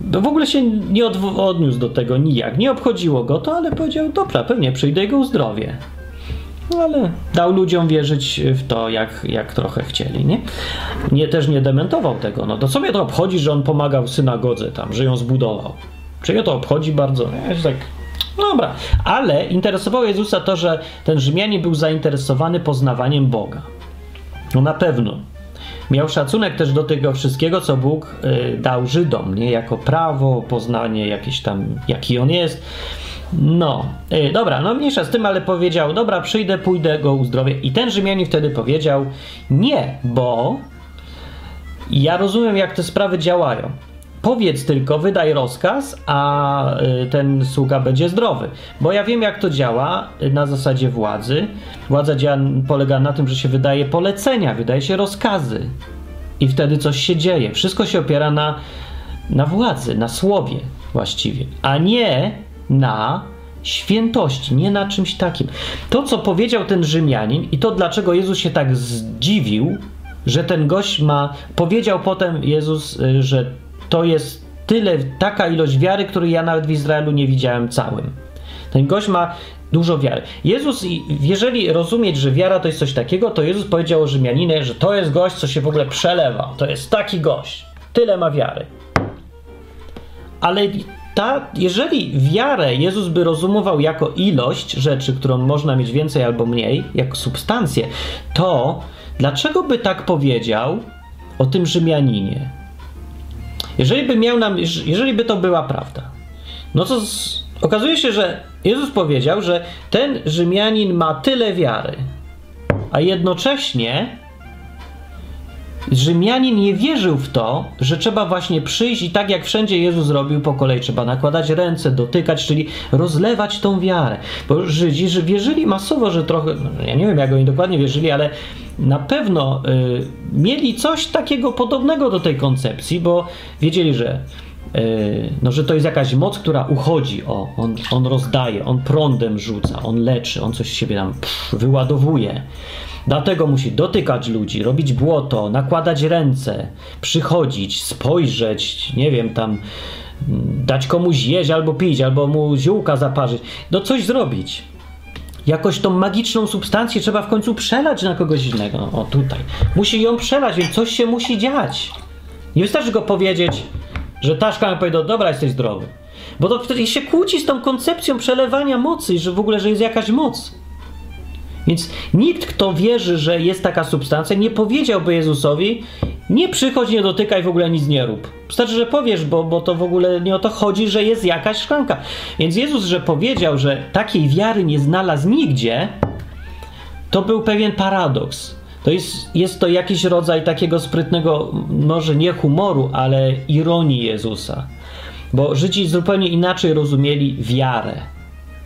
A: w ogóle się nie odniósł do tego nijak. Nie obchodziło go to, ale powiedział, dobra, pewnie przyjdę i go uzdrowię. No ale dał ludziom wierzyć w to, jak, jak trochę chcieli, nie? nie? Też nie dementował tego. No to sobie to obchodzi, że on pomagał synagodze tam, że ją zbudował. Czy je to obchodzi bardzo? Ja tak, dobra. Ale interesowało Jezusa to, że ten Rzymianin był zainteresowany poznawaniem Boga. No na pewno. Miał szacunek też do tego wszystkiego, co Bóg y, dał Żydom, nie jako prawo, poznanie jakieś tam, jaki on jest. No, y, dobra, no mniejsza z tym, ale powiedział, dobra, przyjdę, pójdę, go uzdrowię. I ten Rzymianin wtedy powiedział, nie, bo ja rozumiem, jak te sprawy działają. Powiedz tylko, wydaj rozkaz, a y, ten sługa będzie zdrowy. Bo ja wiem, jak to działa na zasadzie władzy. Władza działa, polega na tym, że się wydaje polecenia, wydaje się rozkazy. I wtedy coś się dzieje. Wszystko się opiera na, na władzy, na słowie właściwie, a nie na świętości, nie na czymś takim. To, co powiedział ten Rzymianin i to, dlaczego Jezus się tak zdziwił, że ten gość ma. Powiedział potem Jezus, y, że to jest tyle, taka ilość wiary, której ja nawet w Izraelu nie widziałem całym. Ten gość ma dużo wiary. Jezus, jeżeli rozumieć, że wiara to jest coś takiego, to Jezus powiedział o Rzymianinie, że to jest gość, co się w ogóle przelewa. To jest taki gość. Tyle ma wiary. Ale ta, jeżeli wiarę Jezus by rozumował jako ilość rzeczy, którą można mieć więcej albo mniej, jako substancję, to dlaczego by tak powiedział o tym Rzymianinie? Jeżeli by miał nam, jeżeli by to była prawda, no to z, okazuje się, że Jezus powiedział, że ten Rzymianin ma tyle wiary, a jednocześnie Rzymianin nie wierzył w to, że trzeba właśnie przyjść i tak jak wszędzie Jezus zrobił po kolei, trzeba nakładać ręce, dotykać, czyli rozlewać tą wiarę. Bo Żydzi że wierzyli masowo, że trochę, no, ja nie wiem jak oni dokładnie wierzyli, ale na pewno y, mieli coś takiego podobnego do tej koncepcji, bo wiedzieli, że y, no, że to jest jakaś moc, która uchodzi, o, on, on rozdaje, on prądem rzuca, on leczy, on coś z siebie tam pff, wyładowuje. Dlatego musi dotykać ludzi, robić błoto, nakładać ręce, przychodzić, spojrzeć, nie wiem, tam mm, dać komuś jeść albo pić, albo mu ziółka zaparzyć. No coś zrobić. Jakoś tą magiczną substancję trzeba w końcu przelać na kogoś innego. No, o tutaj. Musi ją przelać, więc coś się musi dziać. Nie wystarczy go powiedzieć, że ta szklana powie, dobra, jesteś zdrowy. Bo to wtedy się kłóci z tą koncepcją przelewania mocy, że w ogóle, że jest jakaś moc. Więc nikt, kto wierzy, że jest taka substancja, nie powiedziałby Jezusowi, nie przychodź, nie dotykaj, w ogóle nic nie rób. Wystarczy, że powiesz, bo, bo to w ogóle nie o to chodzi, że jest jakaś szklanka. Więc Jezus, że powiedział, że takiej wiary nie znalazł nigdzie, to był pewien paradoks. To jest, jest to jakiś rodzaj takiego sprytnego, może nie humoru, ale ironii Jezusa. Bo Żydzi zupełnie inaczej rozumieli wiarę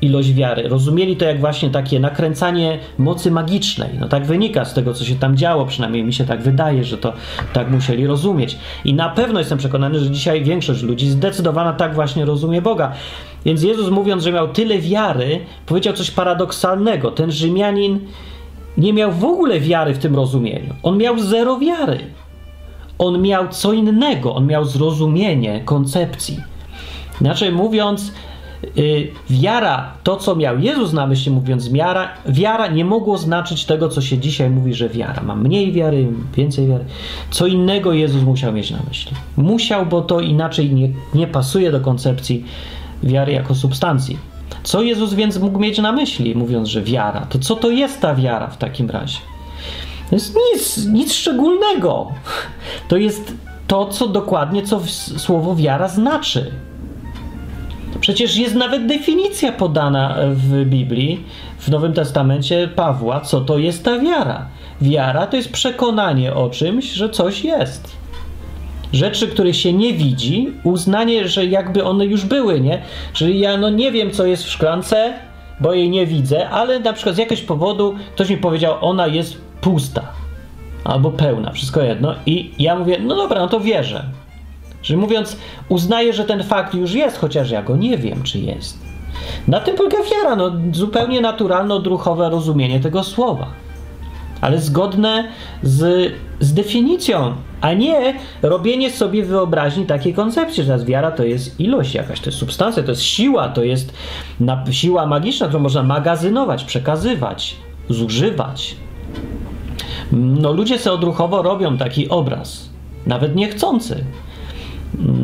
A: ilość wiary. Rozumieli to jak właśnie takie nakręcanie mocy magicznej. No tak wynika z tego, co się tam działo, przynajmniej mi się tak wydaje, że to tak musieli rozumieć. I na pewno jestem przekonany, że dzisiaj większość ludzi zdecydowana tak właśnie rozumie Boga. Więc Jezus mówiąc, że miał tyle wiary, powiedział coś paradoksalnego. Ten Rzymianin nie miał w ogóle wiary w tym rozumieniu. On miał zero wiary. On miał co innego, on miał zrozumienie koncepcji. Inaczej mówiąc, wiara, to co miał Jezus na myśli mówiąc wiara, wiara nie mogło znaczyć tego, co się dzisiaj mówi, że wiara. Ma mniej wiary, więcej wiary. Co innego Jezus musiał mieć na myśli. Musiał, bo to inaczej nie, nie pasuje do koncepcji wiary jako substancji. Co Jezus więc mógł mieć na myśli, mówiąc, że wiara? To co to jest ta wiara w takim razie? To jest nic, nic szczególnego. To jest to, co dokładnie, co słowo wiara znaczy. Przecież jest nawet definicja podana w Biblii, w Nowym Testamencie Pawła, co to jest ta wiara. Wiara to jest przekonanie o czymś, że coś jest. Rzeczy, których się nie widzi, uznanie, że jakby one już były, nie? Czyli ja no nie wiem, co jest w szklance, bo jej nie widzę, ale na przykład z jakiegoś powodu ktoś mi powiedział, ona jest pusta albo pełna, wszystko jedno. I ja mówię, no dobra, no to wierzę. Że mówiąc, uznaję, że ten fakt już jest, chociaż ja go nie wiem, czy jest. Na tym polega wiara, no zupełnie naturalno-druchowe rozumienie tego słowa. Ale zgodne z, z definicją, a nie robienie sobie wyobraźni takiej koncepcji, że wiara to jest ilość jakaś, to jest substancja, to jest siła, to jest siła magiczna, którą można magazynować, przekazywać, zużywać. No ludzie sobie odruchowo robią taki obraz, nawet niechcący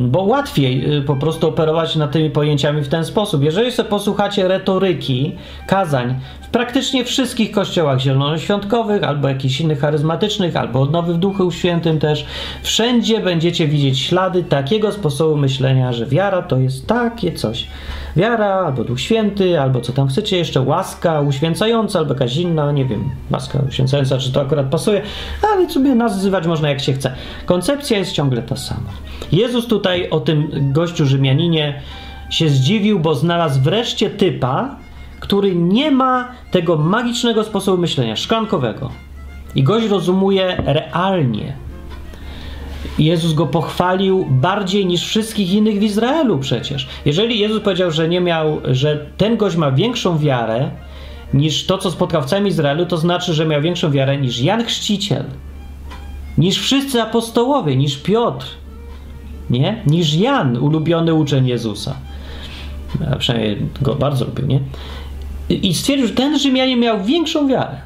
A: bo łatwiej y, po prostu operować nad tymi pojęciami w ten sposób. Jeżeli sobie posłuchacie retoryki, kazań praktycznie wszystkich kościołach zielonoświątkowych, albo jakichś innych charyzmatycznych, albo odnowy w Duchu Świętym też, wszędzie będziecie widzieć ślady takiego sposobu myślenia, że wiara to jest takie coś. Wiara, albo Duch Święty, albo co tam chcecie jeszcze, łaska uświęcająca, albo jakaś inna, nie wiem, łaska uświęcająca, czy to akurat pasuje, ale sobie nazywać można jak się chce. Koncepcja jest ciągle ta sama. Jezus tutaj o tym gościu Rzymianinie się zdziwił, bo znalazł wreszcie typa, który nie ma tego magicznego sposobu myślenia, szklankowego. I gość rozumuje realnie. Jezus go pochwalił bardziej niż wszystkich innych w Izraelu przecież. Jeżeli Jezus powiedział, że nie miał, że ten gość ma większą wiarę niż to, co spotkał w całym Izraelu, to znaczy, że miał większą wiarę niż Jan Chrzciciel, niż wszyscy apostołowie, niż Piotr, nie? Niż Jan, ulubiony uczeń Jezusa. A przynajmniej go bardzo lubił, nie? I stwierdził, że ten Rzymianin miał większą wiarę.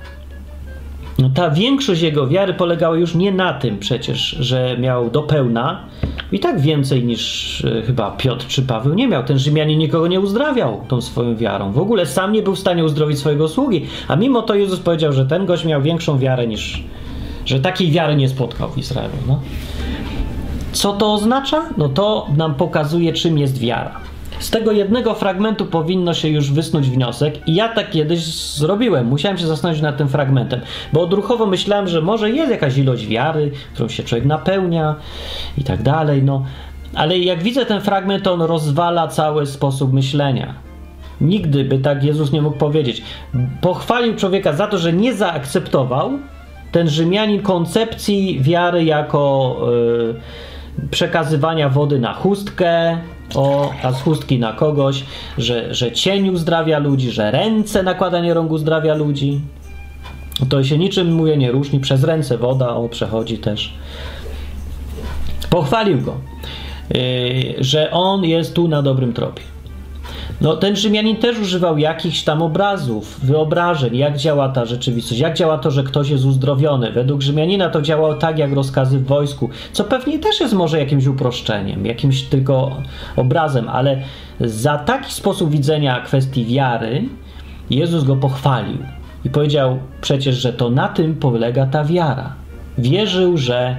A: No, ta większość jego wiary polegała już nie na tym przecież, że miał do pełna i tak więcej niż e, chyba Piotr czy Paweł nie miał. Ten Rzymianin nikogo nie uzdrawiał tą swoją wiarą. W ogóle sam nie był w stanie uzdrowić swojego sługi. A mimo to Jezus powiedział, że ten gość miał większą wiarę niż, że takiej wiary nie spotkał w Izraelu. No. Co to oznacza? No to nam pokazuje, czym jest wiara. Z tego jednego fragmentu powinno się już wysnuć wniosek, i ja tak kiedyś zrobiłem. Musiałem się zastanowić nad tym fragmentem, bo odruchowo myślałem, że może jest jakaś ilość wiary, którą się człowiek napełnia i tak dalej. No. Ale jak widzę ten fragment, to on rozwala cały sposób myślenia. Nigdy by tak Jezus nie mógł powiedzieć. Pochwalił człowieka za to, że nie zaakceptował ten Rzymianin koncepcji wiary jako. Yy, przekazywania wody na chustkę, o, a z chustki na kogoś, że, że cień uzdrawia ludzi, że ręce, nakładanie rąk uzdrawia ludzi. To się niczym, mówię, nie różni. Przez ręce woda o, przechodzi też. Pochwalił go, yy, że on jest tu na dobrym tropie. No, ten Rzymianin też używał jakichś tam obrazów, wyobrażeń, jak działa ta rzeczywistość, jak działa to, że ktoś jest uzdrowiony. Według Rzymianina to działało tak, jak rozkazy w wojsku, co pewnie też jest może jakimś uproszczeniem, jakimś tylko obrazem, ale za taki sposób widzenia kwestii wiary Jezus go pochwalił i powiedział przecież, że to na tym polega ta wiara. Wierzył, że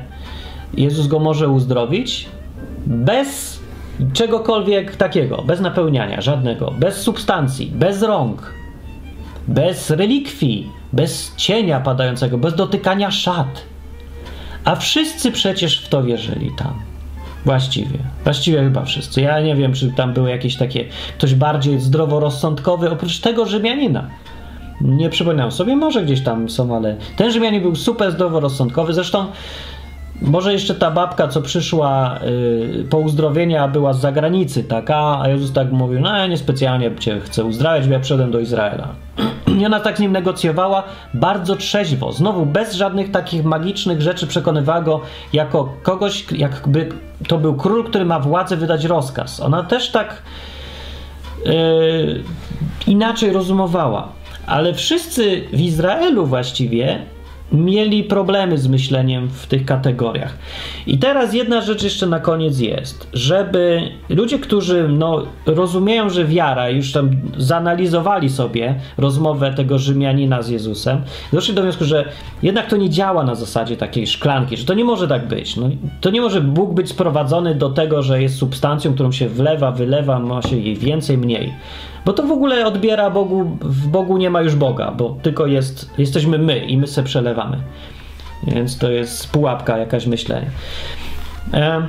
A: Jezus go może uzdrowić bez czegokolwiek takiego, bez napełniania, żadnego, bez substancji, bez rąk, bez relikwii, bez cienia padającego, bez dotykania szat. A wszyscy przecież w to wierzyli tam. Właściwie. Właściwie chyba wszyscy. Ja nie wiem, czy tam były jakieś takie, ktoś bardziej zdroworozsądkowy, oprócz tego Rzymianina. Nie przypominam sobie, może gdzieś tam są, ale ten Rzymianin był super zdroworozsądkowy. Zresztą może jeszcze ta babka, co przyszła y, po uzdrowienia, była z zagranicy, taka, a Jezus tak mówił, no ja niespecjalnie cię chcę uzdrawiać, bo ja przyszedłem do Izraela. I ona tak z nim negocjowała bardzo trzeźwo, znowu bez żadnych takich magicznych rzeczy przekonywała go jako kogoś, jakby to był król, który ma władzę wydać rozkaz. Ona też tak y, inaczej rozumowała. Ale wszyscy w Izraelu właściwie mieli problemy z myśleniem w tych kategoriach. I teraz jedna rzecz jeszcze na koniec jest, żeby ludzie, którzy no, rozumieją, że wiara, już tam zanalizowali sobie rozmowę tego Rzymianina z Jezusem, doszli do wniosku, że jednak to nie działa na zasadzie takiej szklanki, że to nie może tak być. No, to nie może Bóg być sprowadzony do tego, że jest substancją, którą się wlewa, wylewa, ma się jej więcej, mniej. Bo to w ogóle odbiera Bogu, w Bogu nie ma już Boga, bo tylko jest, jesteśmy my i my se przelewamy. Więc to jest pułapka jakaś myślenia. E,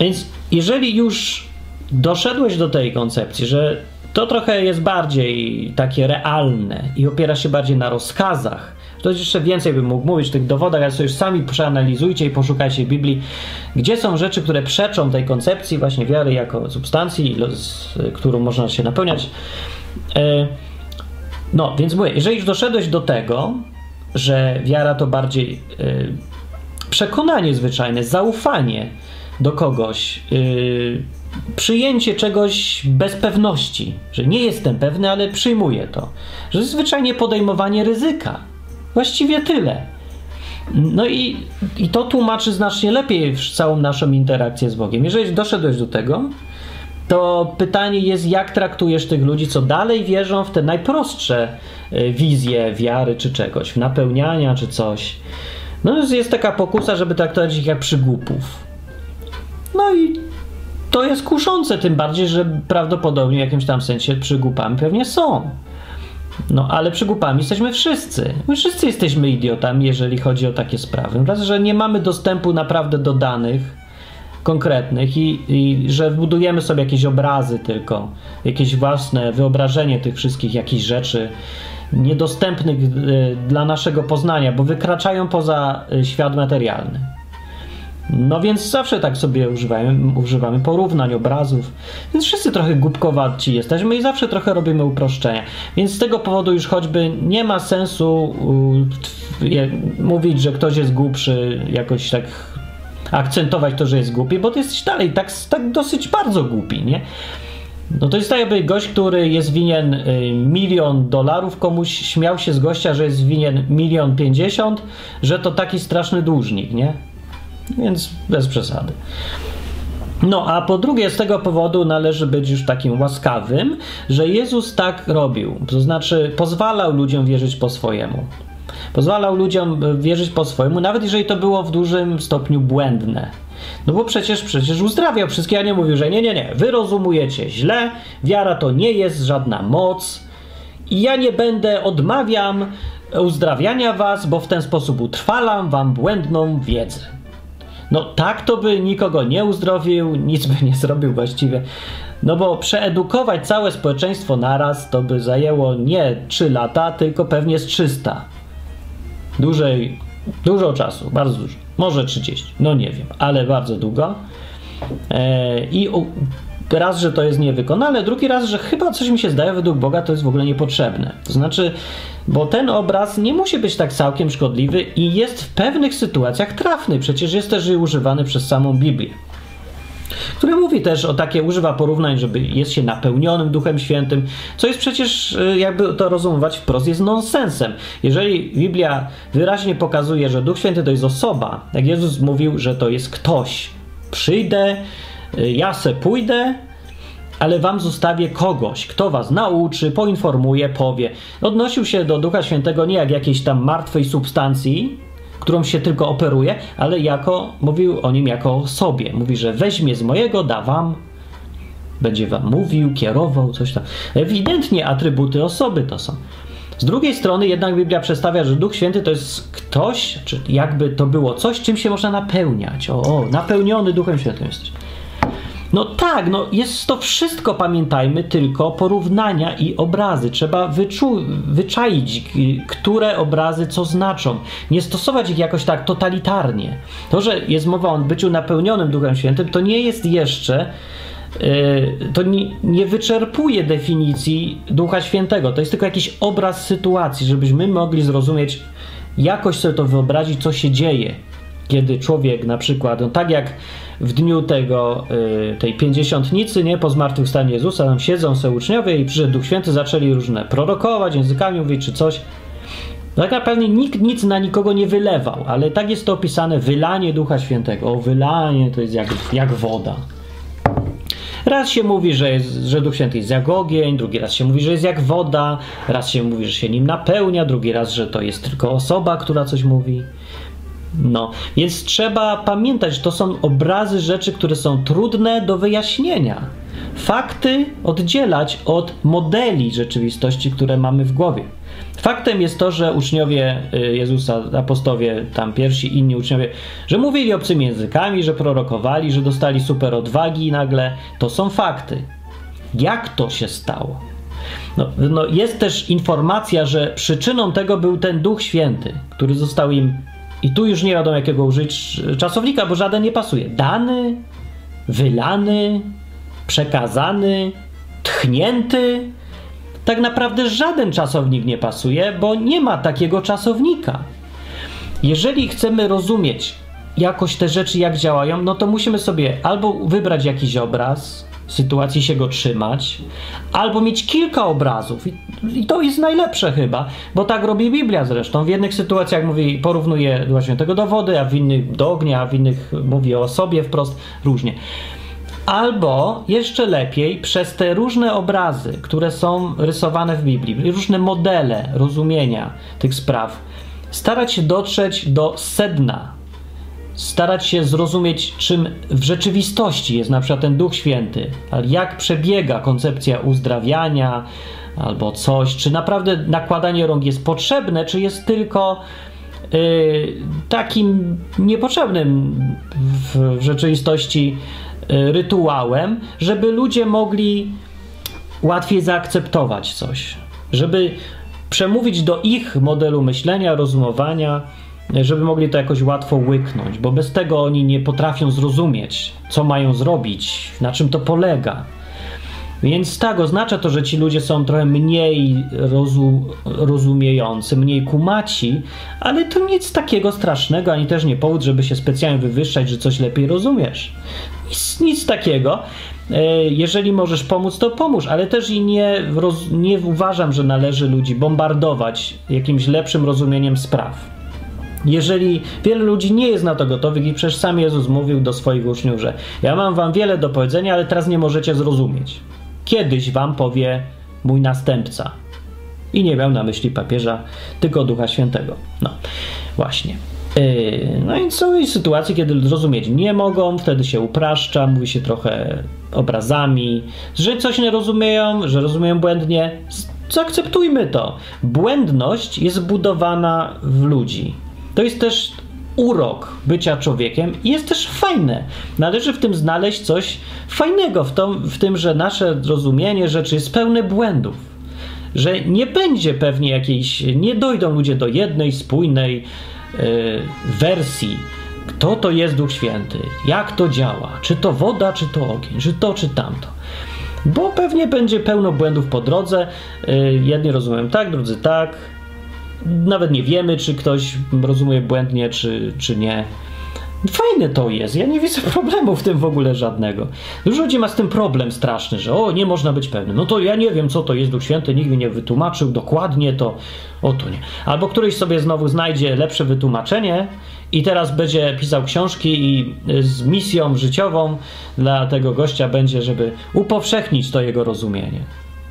A: więc jeżeli już doszedłeś do tej koncepcji, że to trochę jest bardziej takie realne i opiera się bardziej na rozkazach. To jeszcze więcej bym mógł mówić w tych dowodach, ale sobie już sami przeanalizujcie i poszukajcie Biblii, gdzie są rzeczy, które przeczą tej koncepcji właśnie wiary jako substancji, z którą można się napełniać. E, no, więc mówię, jeżeli już doszedłeś do tego, że wiara to bardziej e, przekonanie zwyczajne, zaufanie do kogoś, e, przyjęcie czegoś bez pewności, że nie jestem pewny, ale przyjmuję to, że zwyczajnie podejmowanie ryzyka. Właściwie tyle. No i, i to tłumaczy znacznie lepiej całą naszą interakcję z Bogiem. Jeżeli doszedłeś do tego, to pytanie jest, jak traktujesz tych ludzi, co dalej wierzą w te najprostsze e, wizje wiary czy czegoś, w napełniania czy coś. No jest taka pokusa, żeby traktować ich jak przygłupów. No i to jest kuszące, tym bardziej, że prawdopodobnie w jakimś tam sensie przygłupami pewnie są. No, ale przygłupami jesteśmy wszyscy. My wszyscy jesteśmy idiotami, jeżeli chodzi o takie sprawy. Raz, że nie mamy dostępu naprawdę do danych konkretnych i, i że budujemy sobie jakieś obrazy tylko, jakieś własne wyobrażenie tych wszystkich jakichś rzeczy niedostępnych y, dla naszego poznania, bo wykraczają poza y, świat materialny. No więc zawsze tak sobie używamy, używamy porównań, obrazów. Więc wszyscy trochę głupkowaci jesteśmy i zawsze trochę robimy uproszczenia. Więc z tego powodu już choćby nie ma sensu mówić, że ktoś jest głupszy, jakoś tak akcentować to, że jest głupi, bo ty jesteś dalej tak, tak dosyć bardzo głupi, nie? No to jest tak jakby gość, który jest winien y, milion dolarów, komuś śmiał się z gościa, że jest winien milion pięćdziesiąt, że to taki straszny dłużnik, nie? Więc bez przesady. No, a po drugie, z tego powodu należy być już takim łaskawym, że Jezus tak robił. To znaczy, pozwalał ludziom wierzyć po swojemu. Pozwalał ludziom e, wierzyć po swojemu, nawet jeżeli to było w dużym stopniu błędne. No bo przecież, przecież uzdrawiał wszystkie, a nie mówił, że nie, nie, nie, wy rozumujecie źle, wiara to nie jest żadna moc i ja nie będę, odmawiam uzdrawiania was, bo w ten sposób utrwalam wam błędną wiedzę. No tak to by nikogo nie uzdrowił, nic by nie zrobił właściwie. No bo przeedukować całe społeczeństwo naraz to by zajęło nie 3 lata, tylko pewnie z 300. Dłużej, dużo czasu, bardzo dużo. Może 30, no nie wiem, ale bardzo długo. E, I raz, że to jest niewykonalne, drugi raz, że chyba coś mi się zdaje, według Boga to jest w ogóle niepotrzebne. To znaczy, bo ten obraz nie musi być tak całkiem szkodliwy i jest w pewnych sytuacjach trafny. Przecież jest też używany przez samą Biblię który mówi też o takie, używa porównań, żeby jest się napełnionym Duchem Świętym, co jest przecież, y, jakby to rozumować wprost, jest nonsensem. Jeżeli Biblia wyraźnie pokazuje, że Duch Święty to jest osoba, jak Jezus mówił, że to jest ktoś, przyjdę, ja se pójdę, ale wam zostawię kogoś, kto was nauczy, poinformuje, powie. Odnosił się do Ducha Świętego nie jak jakiejś tam martwej substancji, którą się tylko operuje, ale jako, mówił o nim jako o sobie. Mówi, że weźmie z mojego, da wam, będzie wam mówił, kierował, coś tam. Ewidentnie atrybuty osoby to są. Z drugiej strony jednak Biblia przedstawia, że Duch Święty to jest ktoś, czy jakby to było coś, czym się można napełniać. O, o napełniony Duchem Świętym jesteś. No tak, no jest to wszystko, pamiętajmy, tylko porównania i obrazy. Trzeba wyczu- wyczaić, które obrazy co znaczą. Nie stosować ich jakoś tak totalitarnie. To, że jest mowa o byciu napełnionym Duchem Świętym, to nie jest jeszcze yy, to nie, nie, wyczerpuje definicji Ducha Świętego. To jest tylko jakiś obraz sytuacji, żebyśmy mogli zrozumieć, jakoś sobie to wyobrazić, co się dzieje, kiedy człowiek na przykład, no tak jak w dniu tego, y, tej pięćdziesiątnicy, nie, po zmartwychwstaniu Jezusa, tam siedzą se uczniowie i przyszedł Duch Święty, zaczęli różne prorokować, językami mówić czy coś. Tak naprawdę nikt nic na nikogo nie wylewał, ale tak jest to opisane, wylanie Ducha Świętego. O, wylanie to jest jak, jak woda. Raz się mówi, że, jest, że Duch Święty jest jak ogień, drugi raz się mówi, że jest jak woda, raz się mówi, że się nim napełnia, drugi raz, że to jest tylko osoba, która coś mówi. No, więc trzeba pamiętać, że to są obrazy rzeczy, które są trudne do wyjaśnienia. Fakty oddzielać od modeli rzeczywistości, które mamy w głowie. Faktem jest to, że uczniowie y, Jezusa, apostowie, tam pierwsi, inni uczniowie, że mówili obcymi językami, że prorokowali, że dostali super odwagi nagle. To są fakty. jak to się stało. No, no jest też informacja, że przyczyną tego był ten Duch Święty, który został im, i tu już nie wiadomo jakiego użyć czasownika, bo żaden nie pasuje. Dany, wylany, przekazany, tchnięty. Tak naprawdę żaden czasownik nie pasuje, bo nie ma takiego czasownika. Jeżeli chcemy rozumieć jakoś te rzeczy, jak działają, no to musimy sobie albo wybrać jakiś obraz, sytuacji się go trzymać, albo mieć kilka obrazów. I, I, to jest najlepsze chyba, bo tak robi Biblia zresztą. W jednych sytuacjach mówi, porównuje właśnie tego do wody, a w innych do ognia, a w innych mówi o sobie wprost, różnie. Albo jeszcze lepiej, przez te różne obrazy, które są rysowane w Biblii, różne modele rozumienia tych spraw, starać się dotrzeć do sedna starać się zrozumieć, czym w rzeczywistości jest na przykład ten Duch Święty, jak przebiega koncepcja uzdrawiania albo coś, czy naprawdę nakładanie rąk jest potrzebne, czy jest tylko yy, takim niepotrzebnym w, w rzeczywistości yy, rytuałem, żeby ludzie mogli łatwiej zaakceptować coś, żeby przemówić do ich modelu myślenia, rozumowania żeby mogli to jakoś łatwo łyknąć, bo bez tego oni nie potrafią zrozumieć, co mają zrobić, na czym to polega. Więc tak, oznacza to, że ci ludzie są trochę mniej rozu, rozumiejący, mniej kumaci, ale to nic takiego strasznego, ani też nie powód, żeby się specjalnie wywyższać, że coś lepiej rozumiesz. Nic, nic takiego. E, jeżeli możesz pomóc, to pomóż, ale też i nie, nie uważam, że należy ludzi bombardować jakimś lepszym rozumieniem spraw. Jeżeli wiele ludzi nie jest na to gotowych i przecież sam Jezus mówił do swoich uczniów, że ja mam wam wiele do powiedzenia, ale teraz nie możecie zrozumieć. Kiedyś wam powie mój następca. I nie miał na myśli papieża, tylko Ducha Świętego. No, właśnie. Yy, no i są sytuacje, kiedy zrozumieć nie mogą, wtedy się upraszcza, mówi się trochę obrazami, że coś nie rozumieją, że rozumieją błędnie. Zaakceptujmy to. Błędność jest budowana w ludzi. To jest też urok bycia człowiekiem i jest też fajne. Należy w tym znaleźć coś fajnego, w, to, w tym, że nasze rozumienie rzeczy jest pełne błędów. Że nie będzie pewnie jakiejś, nie dojdą ludzie do jednej spójnej yy, wersji, kto to jest Duch Święty, jak to działa, czy to woda, czy to ogień, czy to, czy tamto. Bo pewnie będzie pełno błędów po drodze. Yy, jedni rozumieją tak, drudzy tak, nawet nie wiemy, czy ktoś rozumie błędnie, czy, czy nie. Fajne to jest, ja nie widzę problemu w tym w ogóle żadnego. Dużo ludzi ma z tym problem straszny, że o, nie można być pewnym. No to ja nie wiem, co to jest Duch Święty, nikt mi nie wytłumaczył dokładnie, to o to nie. Albo któryś sobie znowu znajdzie lepsze wytłumaczenie i teraz będzie pisał książki i z misją życiową dla tego gościa będzie, żeby upowszechnić to jego rozumienie.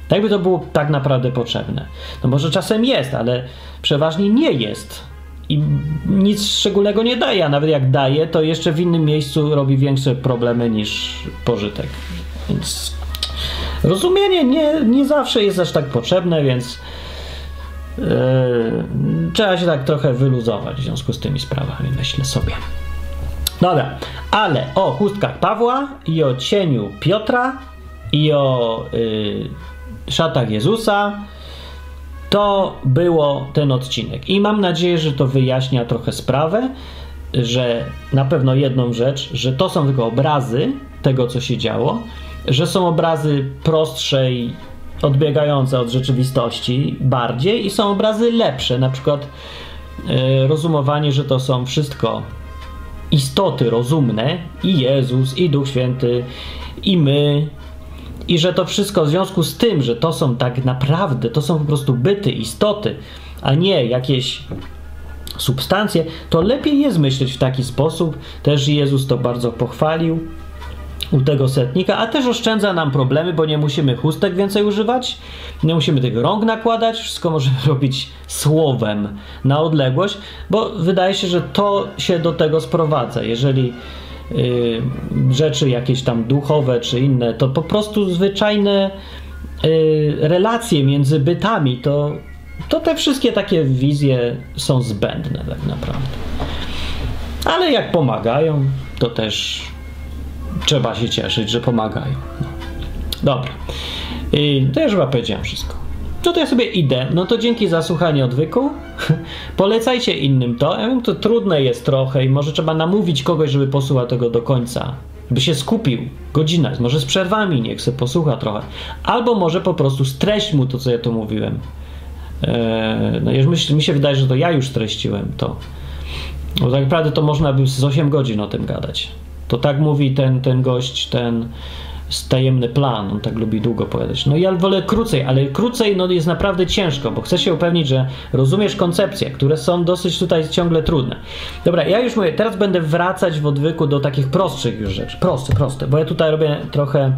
A: Tak by to było tak naprawdę potrzebne. No może czasem jest, ale przeważnie nie jest. I nic szczególnego nie daje, a nawet jak daje, to jeszcze w innym miejscu robi większe problemy niż pożytek. Więc rozumienie nie, nie zawsze jest aż tak potrzebne, więc yy, trzeba się tak trochę wyluzować w związku z tymi sprawami, myślę sobie. Dobra, ale o chustkach Pawła i o cieniu Piotra i o yy, szatach Jezusa. To było ten odcinek. I mam nadzieję, że to wyjaśnia trochę sprawę, że na pewno jedną rzecz, że to są tylko obrazy tego, co się działo, że są obrazy prostsze i odbiegające od rzeczywistości bardziej i są obrazy lepsze, na przykład yy, rozumowanie, że to są wszystko istoty rozumne i Jezus, i Duch Święty, i my, i że to wszystko w związku z tym, że to są tak naprawdę, to są po prostu byty, istoty, a nie jakieś substancje, to lepiej jest myśleć w taki sposób. Też Jezus to bardzo pochwalił u tego setnika, a też oszczędza nam problemy, bo nie musimy chustek więcej używać, nie musimy tych rąk nakładać, wszystko możemy robić słowem na odległość, bo wydaje się, że to się do tego sprowadza. Jeżeli rzeczy jakieś tam duchowe czy inne, to po prostu zwyczajne y, relacje między bytami, to, to te wszystkie takie wizje są zbędne tak naprawdę. Ale jak pomagają, to też trzeba się cieszyć, że pomagają. No. Dobra. I to już chyba powiedziałem wszystko. No to ja sobie idę. No to dzięki za słuchanie odwyku. Polecajcie innym to. Ja wiem, to trudne jest trochę i może trzeba namówić kogoś, żeby posłuchał tego do końca. By się skupił. Godzina. Może z przerwami niech se posłucha trochę. Albo może po prostu streść mu to, co ja tu mówiłem. Eee, no już mi się wydaje, że to ja już streściłem to. Bo tak naprawdę to można by z 8 godzin o tym gadać. To tak mówi ten, ten gość, ten tajemny plan, on tak lubi długo powiadać. No ja wolę krócej, ale krócej no, jest naprawdę ciężko, bo chcę się upewnić, że rozumiesz koncepcje, które są dosyć tutaj ciągle trudne. Dobra, ja już mówię, teraz będę wracać w odwyku do takich prostszych już rzeczy. Proste, proste, bo ja tutaj robię trochę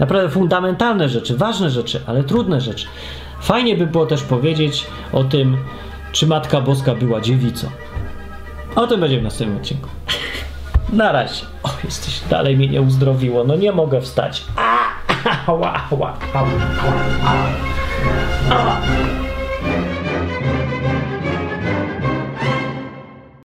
A: naprawdę fundamentalne rzeczy, ważne rzeczy, ale trudne rzeczy. Fajnie by było też powiedzieć o tym, czy Matka Boska była dziewicą. O tym będzie w następnym odcinku. Na razie. O, jesteś, dalej mnie nie uzdrowiło. No nie mogę wstać. A, ała, ała.